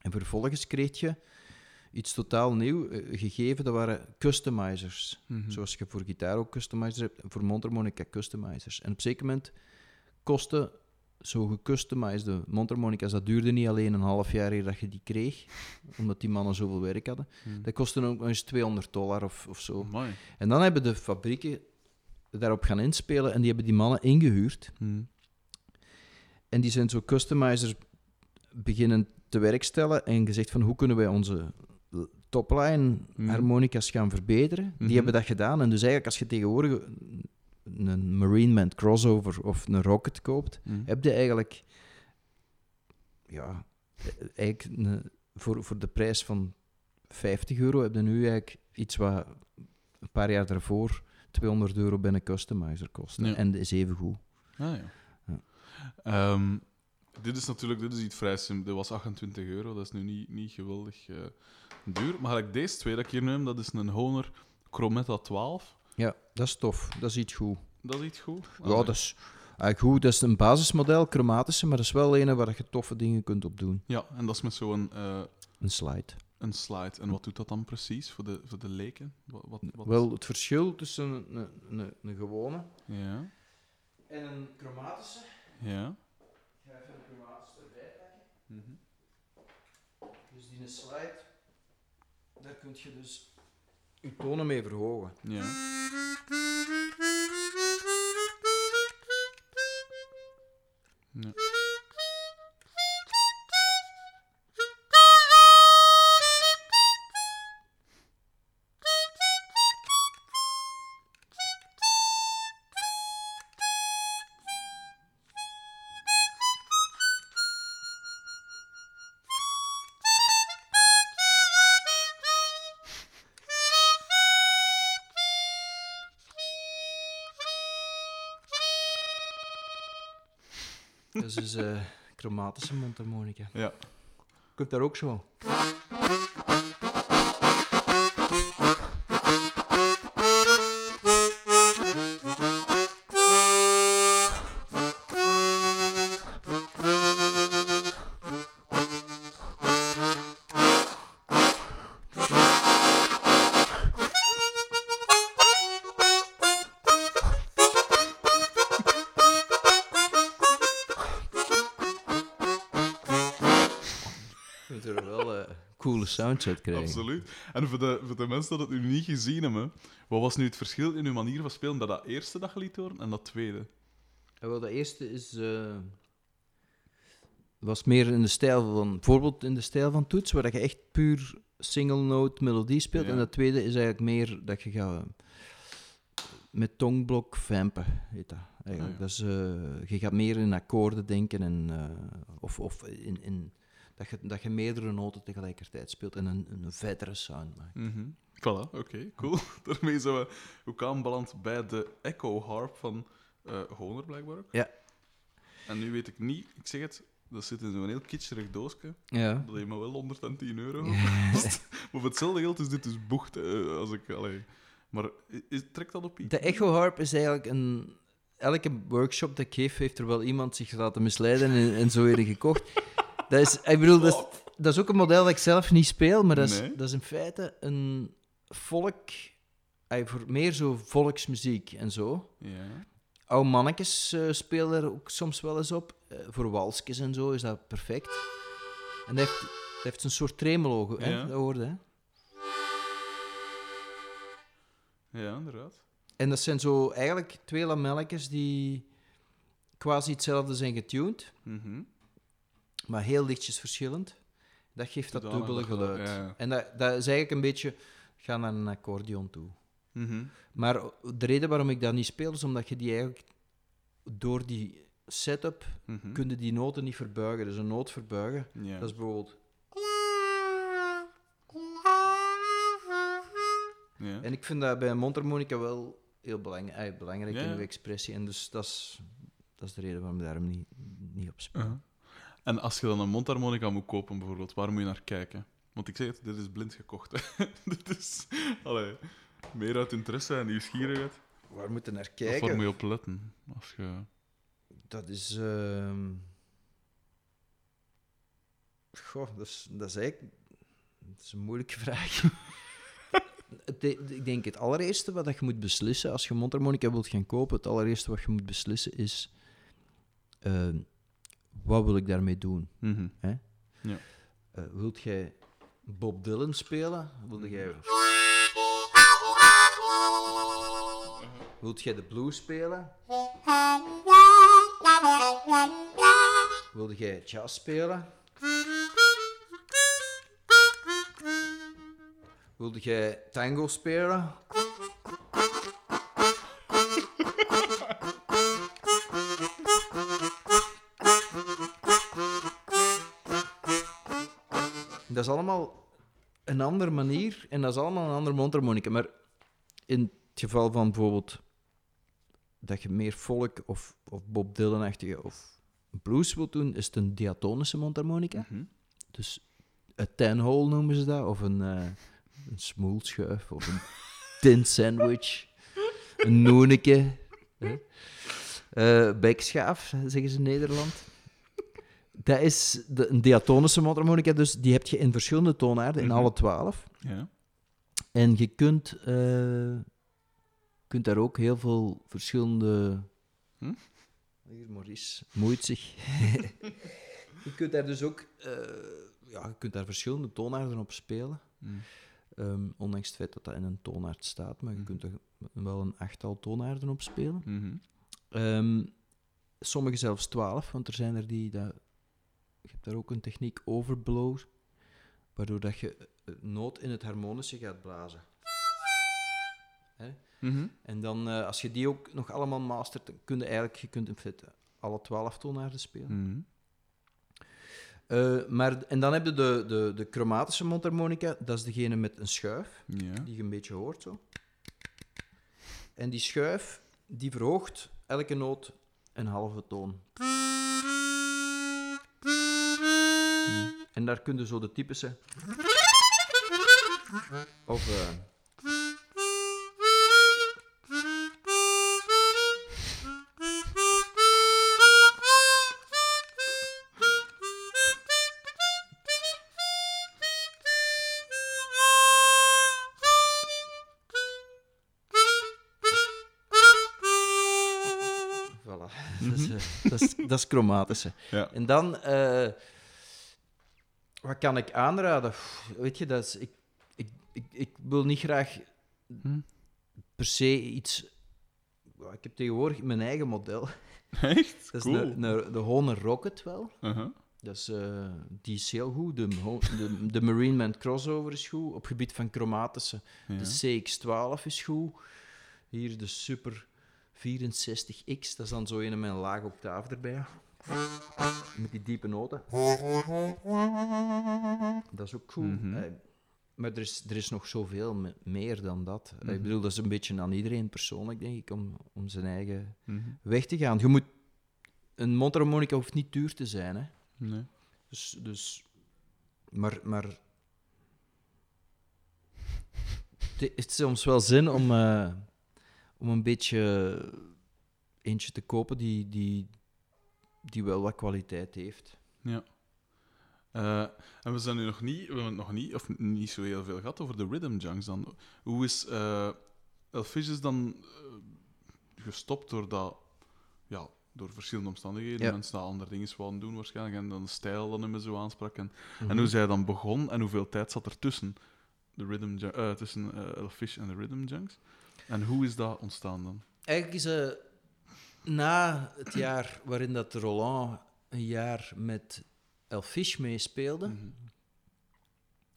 En vervolgens kreeg je iets totaal nieuw eh, gegeven, dat waren customizers. Mhm. Zoals je voor gitaar ook customizers hebt, voor mondharmonica customizers. En op een zeker moment kostte zo gecustomized mondharmonica's, dat duurde niet alleen een half jaar eer dat je die kreeg, omdat die mannen zoveel werk hadden. Mhm. Dat kostte ook nog eens 200 dollar of, of zo. En dan hebben de fabrieken daarop gaan inspelen en die hebben die mannen ingehuurd. Mhm. En die zijn zo customizers beginnen te werk stellen en gezegd van hoe kunnen wij onze topline Mhm. harmonica's gaan verbeteren. Mhm. Die hebben dat gedaan. En dus eigenlijk als je tegenwoordig een Marine Man crossover of een Rocket koopt, Mhm. heb je eigenlijk, ja, eigenlijk een- voor, voor de prijs van 50 euro heb je nu eigenlijk iets wat een paar jaar daarvoor 200 euro bij een customizer kost. Ja. En dat is even goed. Ah, ja. Ja. Ehm, dit is natuurlijk dit is iets vrij simpel. Dit was 28 euro, dat is nu niet, niet geweldig eh, duur. Maar gelijk deze twee dat ik hier heb, dat is een Honor Chrometta 12. Ja, dat is tof. Dat is iets goed. Dat is iets goed. Ja, dat is eigenlijk goed. Dat is een basismodel, chromatische, maar dat is wel een waar je toffe dingen kunt op doen. Ja, en dat is met zo'n eh, Een slide. een slide. En wat doet dat dan precies voor de, voor de leken? Wat, wat, wat- Wel, het verschil tussen een, een, een, een gewone Ja, en een chromatische. ja. Ik ga even chromatische erbij pakken. Mhm. Dus die slide, daar kun je dus je tonen mee verhogen. Ja. Ja. Dat is dus eh chromatische mondharmonica. ja. Kunt daar ook zo. Krijgen. Absoluut. En voor de, voor de mensen dat het nu niet gezien hebben, wat was nu het verschil in uw manier van spelen dat dat eerste dat je liet horen en dat tweede? En wel, de eerste is, eh, was meer in de stijl van, bijvoorbeeld in de stijl van toets, waar je echt puur single note melodie speelt. Ja. En dat tweede is eigenlijk meer dat je gaat met tongblok vampen, heet dat. Eigenlijk. Ah, ja. dat is, eh, je gaat meer in akkoorden denken en, eh, of, of in, in, dat, je, dat je meerdere noten tegelijkertijd speelt en een, een vettere sound maakt. Mhm. Voilà, oké, cool. Daarmee zijn we ook aanbeland bij de Echo Harp van eh Honer, blijkbaar ook. Ja. En nu weet ik niet, ik zeg het, dat zit in zo'n heel kitscherig doosje. Ja. Dat heeft me wel 110 euro gekost. maar voor hetzelfde geld is dit dus bocht. eh, als ik, allee. Maar is, trekt dat op iets? De Echo Harp is eigenlijk een. Elke workshop dat ik geef, heeft er wel iemand zich laten misleiden en, en zo weer gekocht. Dat is, ik bedoel, dat is, dat is ook een model dat ik zelf niet speel, maar dat is, Nee. dat is in feite een volk. voor meer zo volksmuziek en zo. Ja. Oude mannetjes eh, spelen er ook soms wel eens op. Eh, voor walsjes en zo is dat perfect. En dat heeft, dat heeft een soort tremolo, hè? Ja. dat hoorde hè? ja, inderdaad. En dat zijn zo eigenlijk twee lamelletjes die quasi hetzelfde zijn getuned, Mhm. Maar heel lichtjes verschillend. Dat geeft dat Zodanig dubbele dat geluid. ja, ja. En dat, dat is eigenlijk een beetje gaan naar een accordeon toe. Mhm. Maar de reden waarom ik dat niet speel, is omdat je die eigenlijk door die setup Mhm. kun je die noten niet verbuigen. Dus een noot verbuigen, dat is bijvoorbeeld... En ik vind dat bij een mondharmonica wel heel belang, belangrijk Ja, in uw expressie. En dus dat is, dat is de reden waarom ik daarom niet, niet op speel. En als je dan een mondharmonica moet kopen, bijvoorbeeld, waar moet je naar kijken? Want ik zeg het, dit is blind gekocht. hè. dit is allee, meer uit interesse en nieuwsgierigheid. Waar moet je naar Of kijken? waar moet je op letten? Als je... Dat is. ehm Goh, dat is, dat is eigenlijk. Dat is een moeilijke vraag. Het- ik denk het allereerste wat je moet beslissen als je mondharmonica wilt gaan kopen, het allereerste wat je moet beslissen is. ehm, wat wil ik daarmee doen? Mhm. Eh, wilt jij Bob Dylan spelen? Wilt jij. Wilt jij de blues spelen? Wilde jij jazz spelen? Wilde jij tango spelen? Is allemaal een andere manier en dat is allemaal een andere mondharmonica. Maar in het geval van bijvoorbeeld dat je meer folk of, of Bob Dylan-achtige of blues wilt doen, is het een diatonische mondharmonica. Mhm. Dus een ten-hole noemen ze dat, of een, eh een smoelschuif, of een tin sandwich, een noeneke, hè. Eh, bekschaaf, zeggen ze in Nederland. Dat is de, een diatonische mondharmonica, dus die heb je in verschillende toonaarden, in Mhm. alle twaalf. Ja. En je kunt, eh, kunt daar ook heel veel verschillende. Hm? Hier, Maurice, moeit zich. je kunt daar dus ook eh, ja, je kunt daar verschillende toonaarden op spelen. Mm. Ehm, ondanks het feit dat dat in een toonaard staat, maar je Mhm. kunt er wel een achttal toonaarden op spelen. Mhm. Ehm, sommige zelfs twaalf, want er zijn er die. Dat, je hebt daar ook een techniek overblow, waardoor dat je een noot in het harmonische gaat blazen. Mhm. En dan, eh, als je die ook nog allemaal mastert, dan kun je eigenlijk je kunt in feite alle twaalf toonaarden spelen. Mhm. Eh, maar, en dan heb je de, de, de chromatische mondharmonica, dat is degene met een schuif, die je een beetje hoort zo. En die schuif, die verhoogt elke noot een halve toon. En daar kun je zo de typische... Of... Voilà. Dat, is, dat, is, dat is chromatische. Ja. En dan, eh, Wat kan ik aanraden? Pff, Weet je, dat is, ik, ik, ik, ik wil niet graag Hm? per se iets... Ik heb tegenwoordig mijn eigen model. Echt? Dat is cool. een, de Honor Rocket wel. Uh-huh. Dat is, eh, die is heel goed. De, de, de Marine Man Crossover is goed. Op gebied van chromatische. Ja. De CX12 is goed. Hier de Super 64X. Dat is dan zo een met een laag octaaf erbij. Met die diepe noten. Dat is ook goed. Mhm. Eh, maar er is, er is nog zoveel me- meer dan dat. Eh, Mhm. Ik bedoel, dat is een beetje aan iedereen persoonlijk, denk ik, om, om zijn eigen Mhm. weg te gaan. Je moet... Een mondharmonica hoeft niet duur te zijn, hè. Nee. Dus, dus maar, maar het is soms wel zin om, eh, om een beetje eentje te kopen die, die, die wel wat kwaliteit heeft. Ja. Eh, en we zijn nu nog niet, we hebben het nog niet, of niet zo heel veel gehad over de rhythm junks dan. Hoe is eh Elfish is dan eh, gestopt doordat, ja, door verschillende omstandigheden. Ja. Mensen dat andere dingen wouden doen waarschijnlijk en dan de stijl dan meer zo aansprak. En, Mhm. en hoe zij dan begon en hoeveel tijd zat er tussen, de rhythm eh, tussen eh, Elfish en de rhythm junks. En hoe is dat ontstaan dan? Eigenlijk is eh, na het jaar waarin dat Roland een jaar met Elfish meespeelde, Mhm.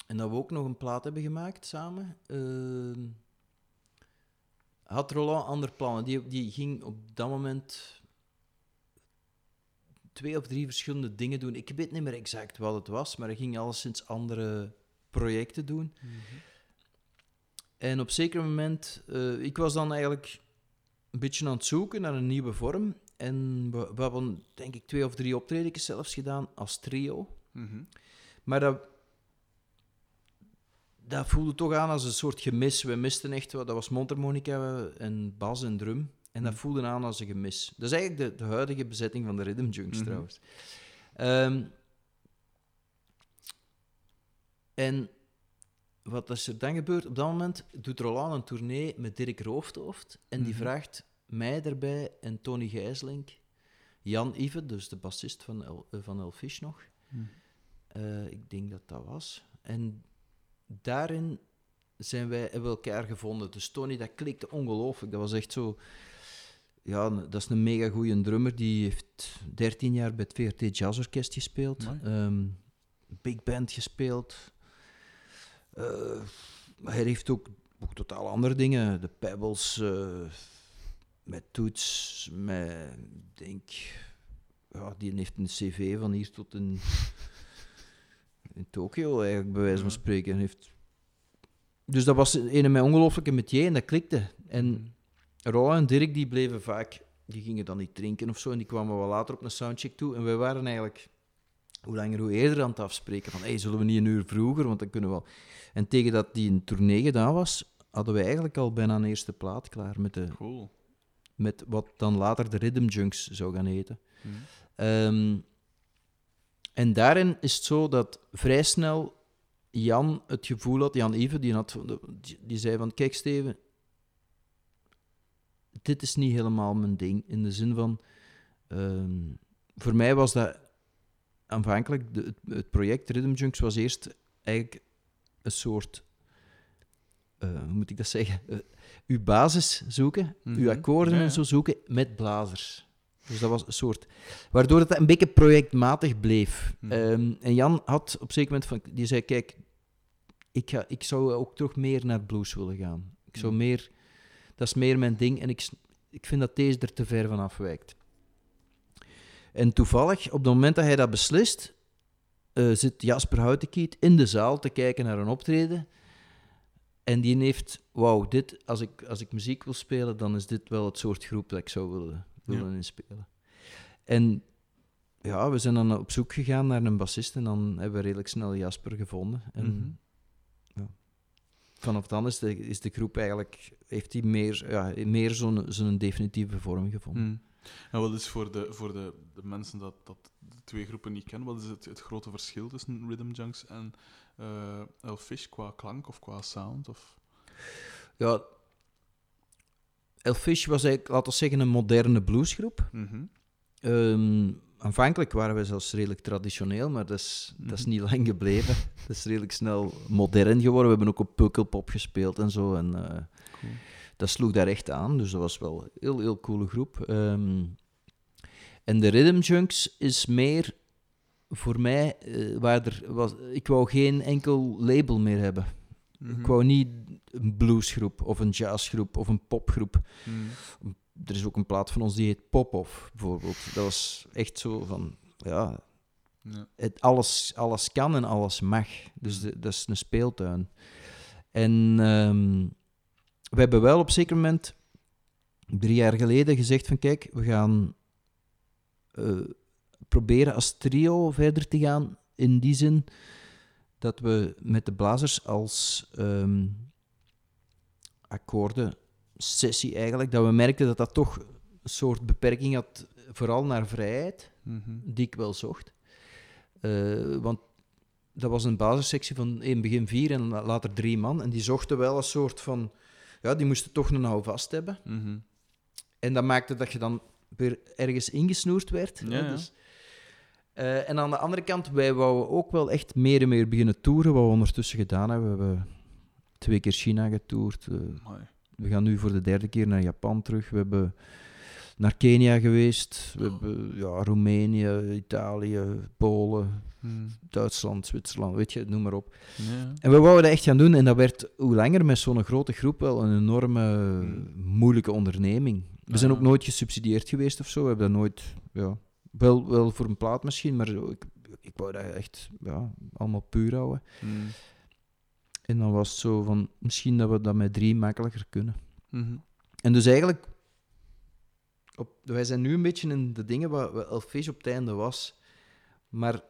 En dat we ook nog een plaat hebben gemaakt samen. ehm, had Roland andere plannen. Die, die ging op dat moment twee of drie verschillende dingen doen. Ik weet niet meer exact wat het was, maar hij ging alleszins andere projecten doen. En op een zeker moment, eh, ik was dan eigenlijk een beetje aan het zoeken naar een nieuwe vorm. En we, we hebben, denk ik, twee of drie optredens zelfs gedaan als trio. Mhm. Maar dat, dat voelde toch aan als een soort gemis. We misten echt wat. Dat was mondharmonica en bas en drum. En dat Mhm. voelde aan als een gemis. Dat is eigenlijk de, de huidige bezetting van de Rhythm Junks Mhm. trouwens. Ehm, en wat is er dan gebeurd? Op dat moment doet Roland een tournee met Dirk Roofdhoofd. En die Mhm. vraagt mij erbij en Tony Gijslink, Jan Ive, dus de bassist van, El, eh, van Elfish nog. Mhm. Eh, ik denk dat dat was. En daarin zijn wij, hebben we elkaar gevonden. Dus Tony, dat klikte ongelooflijk. Dat was echt zo... Ja, dat is een mega goede drummer. Die heeft 13 jaar bij het VRT Jazz Orkest gespeeld. Ehm, big band gespeeld. Eh, maar hij heeft ook, ook totaal andere dingen. De Pebbles, eh, met toets, met... Ik denk... Ja, die heeft een cv van hier tot in in Tokio, eigenlijk, bij wijze van spreken. Heeft... Dus dat was een met ongelooflijke metier en dat klikte. En Mhm. Roland en Dirk die bleven vaak, die gingen dan niet drinken of zo, en die kwamen wel later op een soundcheck toe. En wij waren eigenlijk hoe langer hoe eerder aan het afspreken van, hey, zullen we niet een uur vroeger, want dan kunnen we wel. En tegen dat die een tournee gedaan was, hadden we eigenlijk al bijna een eerste plaat klaar met, de, Cool. met wat dan later de Rhythm Junks zou gaan heten. Mhm. Ehm, en daarin is het zo dat vrij snel Jan het gevoel had, Jan Ive, die, had, die, die zei van, kijk Steven, dit is niet helemaal mijn ding. In de zin van, ehm, voor mij was dat aanvankelijk, de, het, project Rhythm Junks was eerst eigenlijk een soort, eh, hoe moet ik dat zeggen, Eh, uw basis zoeken, uw Mhm. akkoorden Ja, en zo zoeken met blazers. Dus dat was een soort... Waardoor het een beetje projectmatig bleef. Mhm. Ehm, en Jan had op een zeker moment van... Die zei, kijk, ik, ga, ik zou ook toch meer naar blues willen gaan. Ik zou Mhm. meer... Dat is meer mijn ding. En ik, ik vind dat deze er te ver van afwijkt. En toevallig, op het moment dat hij dat beslist, eh, zit Jasper Houtenkiet in de zaal te kijken naar een optreden. En die heeft, wauw, dit, als ik, als ik muziek wil spelen, dan is dit wel het soort groep dat ik zou willen, willen inspelen. En ja, we zijn dan op zoek gegaan naar een bassist en dan hebben we redelijk snel Jasper gevonden. En Mhm. vanaf dan is de, is de groep eigenlijk, heeft hij meer, ja, meer zo'n, zo'n definitieve vorm gevonden. Mhm. En wat is voor de, voor de, de mensen dat, dat de twee groepen niet kennen, wat is het, het grote verschil tussen Rhythm Junks en eh Elfish qua klank of qua sound? Of... Ja, Elfish was eigenlijk, laten we zeggen, een moderne bluesgroep. Ehm, aanvankelijk waren we zelfs redelijk traditioneel, maar dat is, dat is Mhm. niet lang gebleven. dat is redelijk snel modern geworden. We hebben ook op Pukkelpop gespeeld en zo. En eh, Cool. Dat sloeg daar echt aan, dus dat was wel een heel, heel coole groep. Ehm, en de Rhythm Junks is meer voor mij, eh, waar er was, ik wou geen enkel label meer hebben. Mhm. Ik wou niet een bluesgroep of een jazzgroep of een popgroep. Mhm. Er is ook een plaat van ons die heet Pop-Off, bijvoorbeeld. Dat was echt zo van, ja, Ja. het, alles, alles kan en alles mag. Dus de- dat is een speeltuin. En ehm, we hebben wel op een zeker moment, drie jaar geleden, gezegd van kijk, we gaan eh, proberen als trio verder te gaan. In die zin dat we met de blazers als ehm akkoorden sessie eigenlijk, dat we merkten dat dat toch een soort beperking had, vooral naar vrijheid Mhm. die ik wel zocht. Eh, want dat was een basissectie van in het begin vier en la- later drie man. En die zochten wel een soort van... Ja, die moesten toch een houvast hebben. Mhm. En dat maakte dat je dan weer ergens ingesnoerd werd. hè, Ja, ja. Dus, eh, en aan de andere kant, wij wouden ook wel echt meer en meer beginnen toeren, wat we ondertussen gedaan hebben. We hebben twee keer China getoerd. Amai. we gaan nu voor de derde keer naar Japan terug. We hebben naar Kenia geweest. We hebben ja, Roemenië, Italië, Polen, Mhm. Duitsland, Zwitserland, weet je, noem maar op. Ja. En we wouden dat echt gaan doen. En dat werd hoe langer met zo'n grote groep wel een enorme Hmm. moeilijke onderneming. We Ja. zijn ook nooit gesubsidieerd geweest of zo. We hebben dat nooit, ja, wel, wel voor een plaat misschien, maar ik, ik wou dat echt ja, allemaal puur houden. Mhm. En dan was het zo van, misschien dat we dat met drie makkelijker kunnen. En dus eigenlijk, wij zijn nu een beetje in de dingen waar, Elfish op het einde was, maar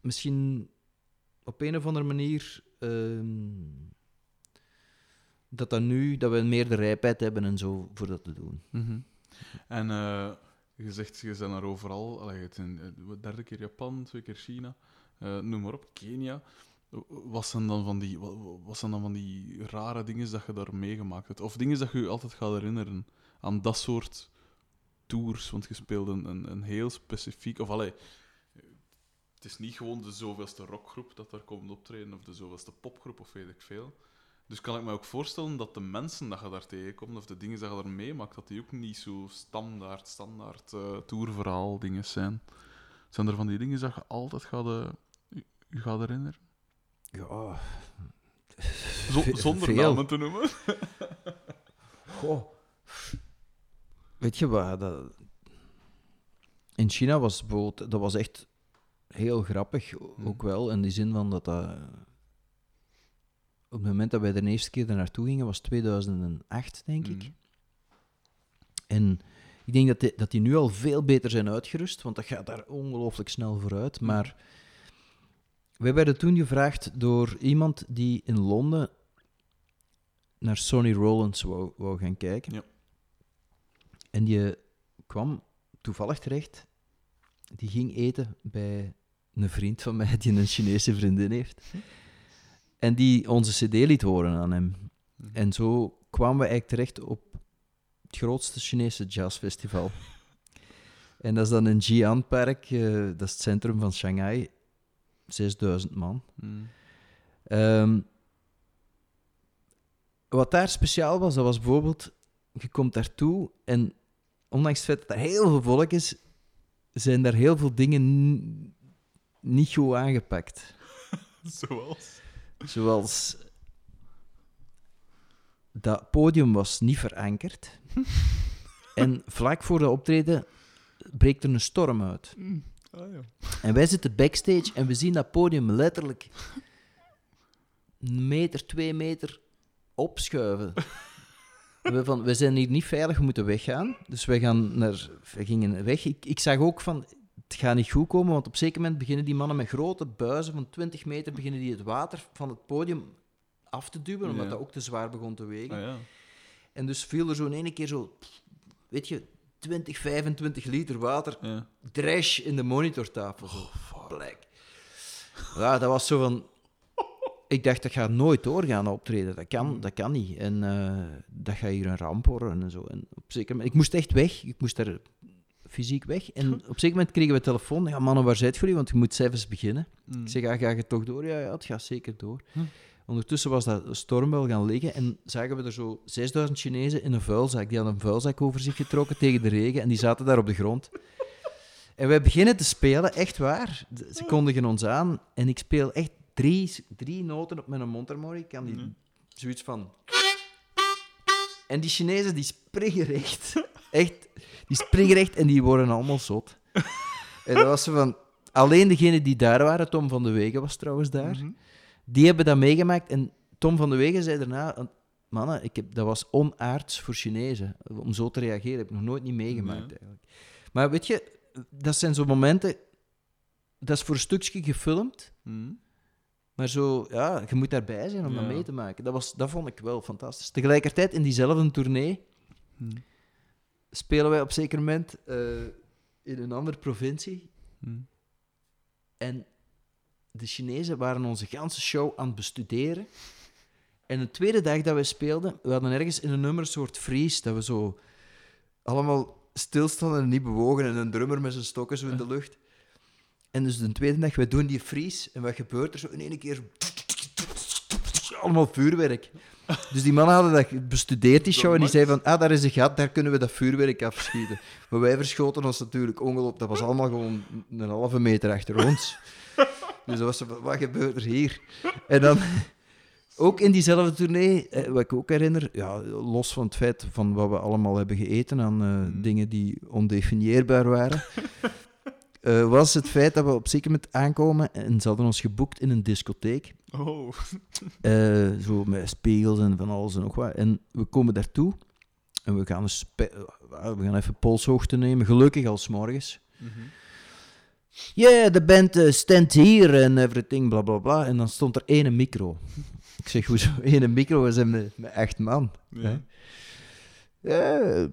misschien op een of andere manier ehm, dat, dat nu, dat we meer de rijpheid hebben en zo voor dat te doen. Mhm. En eh, je zegt, je bent er overal. Allee, hebt in, eh, de derde keer Japan, twee keer China, eh, noem maar op, Kenia. Wat zijn, dan van die, wat zijn dan van die rare dingen dat je daar meegemaakt hebt? Of dingen dat je je altijd gaat herinneren aan dat soort tours? Want je speelde een, een, heel specifiek... Of allee, het is niet gewoon de zoveelste rockgroep dat daar komt optreden, of de zoveelste popgroep, of weet ik veel. Dus kan ik me ook voorstellen dat de mensen dat je daar tegenkomt, of de dingen dat je daar meemaakt, dat die ook niet zo standaard, standaard eh tourverhaal dingen zijn. Zijn er van die dingen dat je altijd gaat, eh, je, gaat herinneren? Ja, zonder veel. namen te noemen. goh. Weet je wat? Dat... In China was bijvoorbeeld, dat was echt heel grappig, Hmm. ook wel, in die zin van dat dat... Op het moment dat wij de eerste keer daar naartoe gingen, was 2008, denk ik. Mm. En ik denk dat die, dat die nu al veel beter zijn uitgerust, want dat gaat daar ongelooflijk snel vooruit. Mm. Maar wij werden toen gevraagd door iemand die in Londen naar Sonny Rollins wou, wou gaan kijken. Ja. En die kwam toevallig terecht. Die ging eten bij een vriend van mij die een Chinese vriendin heeft. En die onze cd liet horen aan hem. Mhm. En zo kwamen we eigenlijk terecht op het grootste Chinese jazzfestival. en dat is dan in Jian-park, eh, dat is het centrum van Shanghai. 6000 man. Mm. Ehm, wat daar speciaal was, dat was bijvoorbeeld, je komt daartoe en ondanks het feit dat er heel veel volk is, zijn daar heel veel dingen niet goed aangepakt. Zoals? Zoals dat podium was niet verankerd. en vlak voor de optreden breekt er een storm uit. Ah, ja. En wij zitten backstage en we zien dat podium letterlijk een meter, twee meter opschuiven. we, van, we zijn hier niet veilig, we moeten weggaan. Dus wij, gaan naar, wij gingen weg. Ik, ik zag ook van, het gaat niet goed komen, want op een zeker moment beginnen die mannen met grote buizen van 20 meter beginnen die het water van het podium af te duwen, omdat Ja. dat ook te zwaar begon te wegen. Ah, ja. En dus viel er zo in één keer zo, weet je, 20, 25 liter water ja. in de monitortafel. Zo. Oh, fuck. Ja, dat was zo van... Ik dacht, dat gaat nooit doorgaan optreden. Dat kan, dat kan niet. En eh, dat gaat hier een ramp worden en zo. En op zeker moment... Ik moest echt weg. Ik moest daar fysiek weg. En op een zeker moment kregen we telefoon. Ja, mannen, waar zijn jullie? Want je moet zelfs beginnen. Mm. Ik zeg, ja, ga je toch door? Ja, ja, het gaat zeker door. Hm. Ondertussen was dat storm wel gaan liggen en zagen we er zo 6000 Chinezen in een vuilzak. Die hadden een vuilzak over zich getrokken tegen de regen en die zaten daar op de grond. En wij beginnen te spelen, echt waar. Ze kondigen ons aan en ik speel echt drie, drie noten op mijn mondharmonica. Die, Mhm. Zoiets van... En die Chinezen, die springen recht. Echt, die springen recht en die worden allemaal zot. En dat was van... Alleen degenen die daar waren, Tom van de Wegen was trouwens daar, Mhm. die hebben dat meegemaakt. En Tom van de Wegen zei daarna... Mannen, ik heb, dat was onaards voor Chinezen. Om zo te reageren heb ik nog nooit niet meegemaakt, Nee. eigenlijk. Maar weet je, dat zijn zo momenten... Dat is voor een stukje gefilmd. Mm. Maar zo, ja, je moet daarbij zijn om dat mee te maken. Dat, was, dat vond ik wel fantastisch. Tegelijkertijd, in diezelfde tournee, Mm. spelen wij op zeker moment eh, in een andere provincie. Mm. En de Chinezen waren onze ganse show aan het bestuderen. En de tweede dag dat we speelden, we hadden ergens in een nummer een soort freeze, dat we zo allemaal stilstonden en niet bewogen en een drummer met zijn stokken zo in de lucht. En dus de tweede dag, wij doen die freeze en wat gebeurt er zo in één keer? Allemaal vuurwerk. Dus die mannen hadden dat bestudeerd, die show, en die zeiden van, ah, daar is een gat, daar kunnen we dat vuurwerk afschieten. Maar wij verschoten ons natuurlijk ongelooflijk. Dat was allemaal gewoon een halve meter achter ons. Dus dat was zo van, wat gebeurt er hier? En dan, ook in diezelfde tournee, eh, wat ik ook herinner, ja, los van het feit van wat we allemaal hebben gegeten aan eh, dingen die ondefinieerbaar waren, eh, was het feit dat we op zeker moment aankomen en ze hadden ons geboekt in een discotheek. Oh. Eh, zo met spiegels en van alles en nog wat. En we komen daartoe en we gaan, een eh, we gaan even polshoogte nemen, gelukkig als 's morgens. Mhm. Ja, de band eh, stand hier en everything, bla bla bla. En dan stond er één micro. Ik zeg, hoezo één micro? We zijn met, met echt man. Ja. Ja,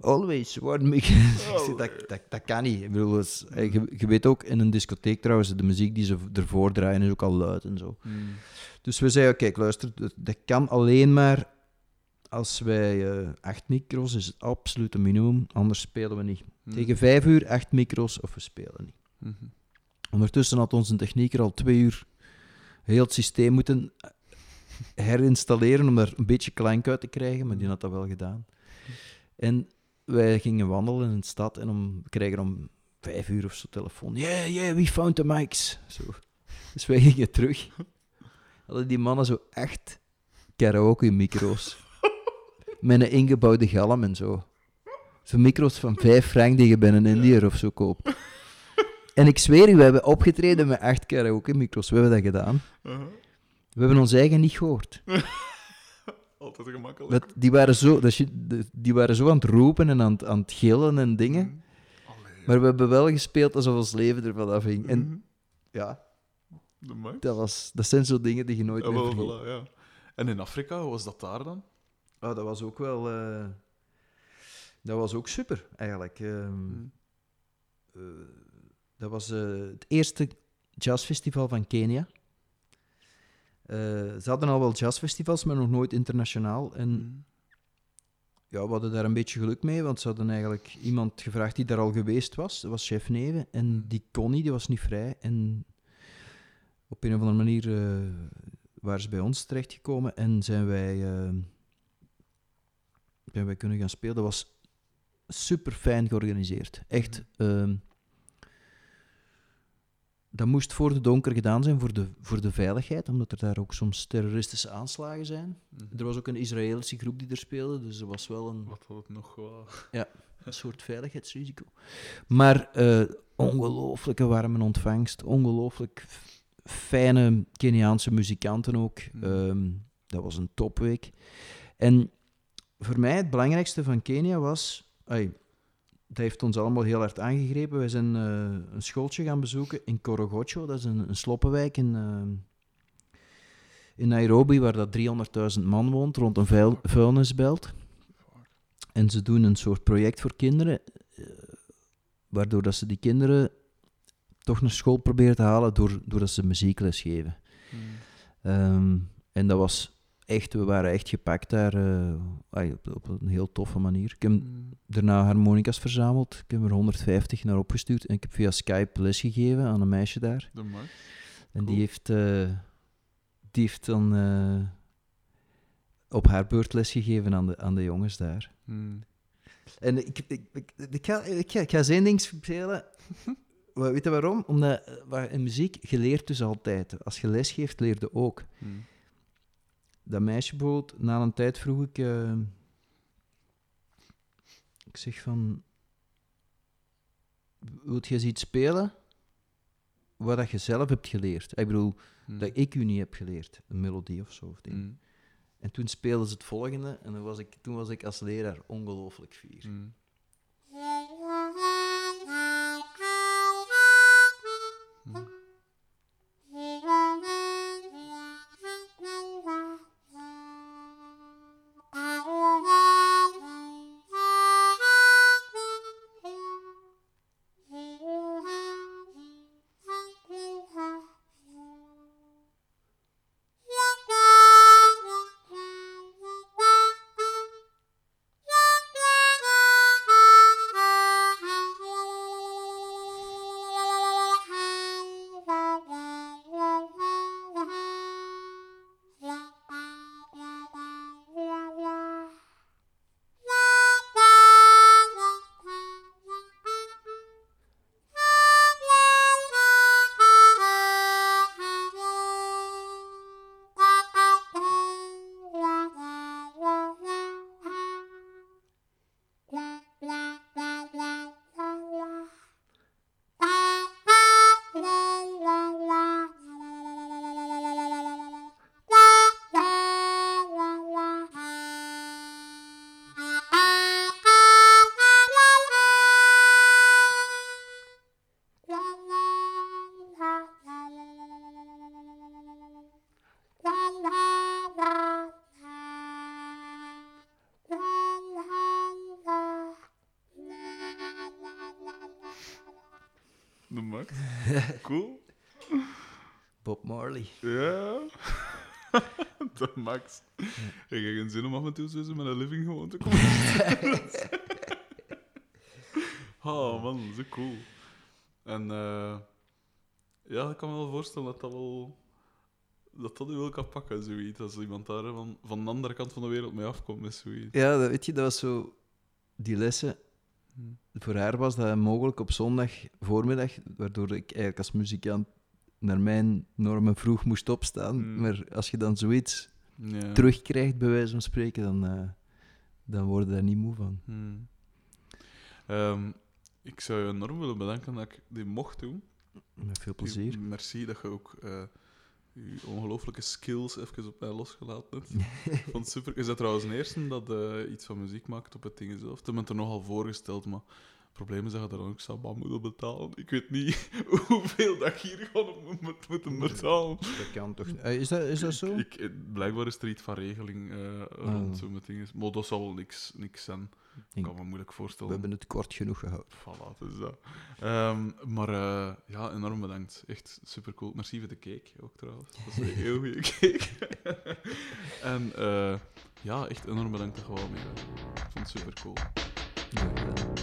always. Ik zeg, dat, dat, dat kan niet. Ik bedoel, eh, je, je weet ook, in een discotheek trouwens, de muziek die ze ervoor draaien is ook al luid en zo. Mm. Dus we zeiden, kijk, luister, dat, dat kan alleen maar als wij eh, acht micro's is het absolute minimum, anders spelen we niet. Mm. Tegen vijf uur acht micro's of we spelen niet. Mhm. Ondertussen had onze technieker al twee uur heel het systeem moeten herinstalleren om er een beetje klank uit te krijgen, maar die had dat wel gedaan. En wij gingen wandelen in de stad en om, we kregen om vijf uur of zo telefoon. Yeah, yeah, we found the mics. Zo. Dus wij gingen terug. Hadden die mannen zo echt karaoke-micro's. Met een ingebouwde galm en zo. Zo'n micro's van vijf frank die je bij een Indiër of zo koopt. En ik zweer u, we hebben opgetreden met echt karaoke-micro's. We hebben dat gedaan. Uh-huh. We hebben ons eigen niet gehoord. Altijd gemakkelijk. Dat, die, waren zo, dat, die waren zo aan het roepen en aan, het- aan het gillen en dingen. Mm. Allee, Maar we hebben wel gespeeld alsof ons leven ervan afhing. En Mhm. ja, dat, was, dat zijn zo dingen die je nooit Ja, meer voilà, ja. En in Afrika, hoe was dat daar dan? Oh, dat was ook wel... eh, dat was ook super, eigenlijk. Ehm, Mm. eh, dat was eh, het eerste jazzfestival van Kenia. Eh, ze hadden al wel jazzfestivals, maar nog nooit internationaal. En Mm. ja, we hadden daar een beetje geluk mee, want ze hadden eigenlijk iemand gevraagd die daar al geweest was. Dat was chef Neven. En die kon niet, die was niet vrij. En op een of andere manier eh, waren ze bij ons terechtgekomen en zijn wij, eh, zijn wij kunnen gaan spelen. Dat was super fijn georganiseerd. Echt. ehm, dat moest voor de donker gedaan zijn, voor de, voor de veiligheid, omdat er daar ook soms terroristische aanslagen zijn. Mhm. Er was ook een Israëlische groep die er speelde, dus er was wel een, Wat had het nog wel... een soort veiligheidsrisico. Maar eh ongelooflijke warme ontvangst, ongelooflijk fijne Keniaanse muzikanten ook. Mhm. Ehm, dat was een topweek. En voor mij het belangrijkste van Kenia was... ai, dat heeft ons allemaal heel hard aangegrepen. Wij zijn eh, een schooltje gaan bezoeken in Korogocho. Dat is een, een sloppenwijk in, ehm, in Nairobi, waar dat 300.000 man woont, rond een vuil, vuilnisbelt. En ze doen een soort project voor kinderen, eh, waardoor dat ze die kinderen toch naar school proberen te halen door, doordat ze muziekles geven. Mm. Ehm, en dat was echt, we waren echt gepakt daar eh, op, op een heel toffe manier. Ik heb Mm. daarna harmonicas verzameld. Ik heb er 150 naar opgestuurd en ik heb via Skype les gegeven aan een meisje daar. De. En Cool. die, heeft, die heeft dan eh, op haar beurt les gegeven aan de, aan de jongens daar. Mm. En ik, ik, ik, ik, ga, ik, ga, ik ga zijn ding spelen. Weet je waarom? Omdat in muziek, je leert dus altijd. Als je les geeft, leer je ook. Mm. Dat meisje bijvoorbeeld, na een tijd vroeg ik... eh, ik zeg van... Wilt je eens iets spelen wat dat je zelf hebt geleerd? Ik bedoel, Mm. dat ik u niet heb geleerd. Een melodie of zo. Of ding. Mm. En toen speelden ze het volgende en dan was ik, toen was ik als leraar ongelooflijk fier. Mm. De Ik heb geen zin om af en toe zo met een living gewoon te komen. oh man, zo cool. En eh, ja, ik kan me wel voorstellen dat dat wel. Dat dat u wel kan pakken, zoiets. Als iemand daar van, van de andere kant van de wereld mee afkomt met zoiets. Ja, dat, weet je, dat was zo... Die lessen, voor haar was dat mogelijk op zondag voormiddag, waardoor ik eigenlijk als muzikant naar mijn normen vroeg moest opstaan. Hmm. Maar als je dan zoiets Ja. terugkrijgt, bij wijze van spreken, dan, eh, dan word je daar niet moe van. Hmm. Ehm, ik zou je enorm willen bedanken dat ik dit mocht doen. Met veel plezier. Merci dat je ook eh je ongelooflijke skills even op mij losgelaten hebt. Ik vond het super. Is dat trouwens een eerste dat eh, iets van muziek maakt op het ding zelf? Toen ben ik er nogal voorgesteld, maar probleem is dat je dan ook zou moeten betalen. Ik weet niet hoeveel dat ik hier gewoon moet moeten betalen. Dat kan toch niet. Eh, Is dat, is dat zo? Ik, blijkbaar is er iets van regeling eh, rond zo met dingen. Maar dat zal wel niks, niks zijn. Ik kan me moeilijk We voorstellen. hebben het kort genoeg gehouden. Voilà, dus dat. Ehm, maar eh, ja, enorm bedankt. Echt super cool. Merci voor de cake ook trouwens. Dat is een heel goede cake. en ja, echt enorm bedankt dat je wel mee bent. Ik vond het super cool. Ja.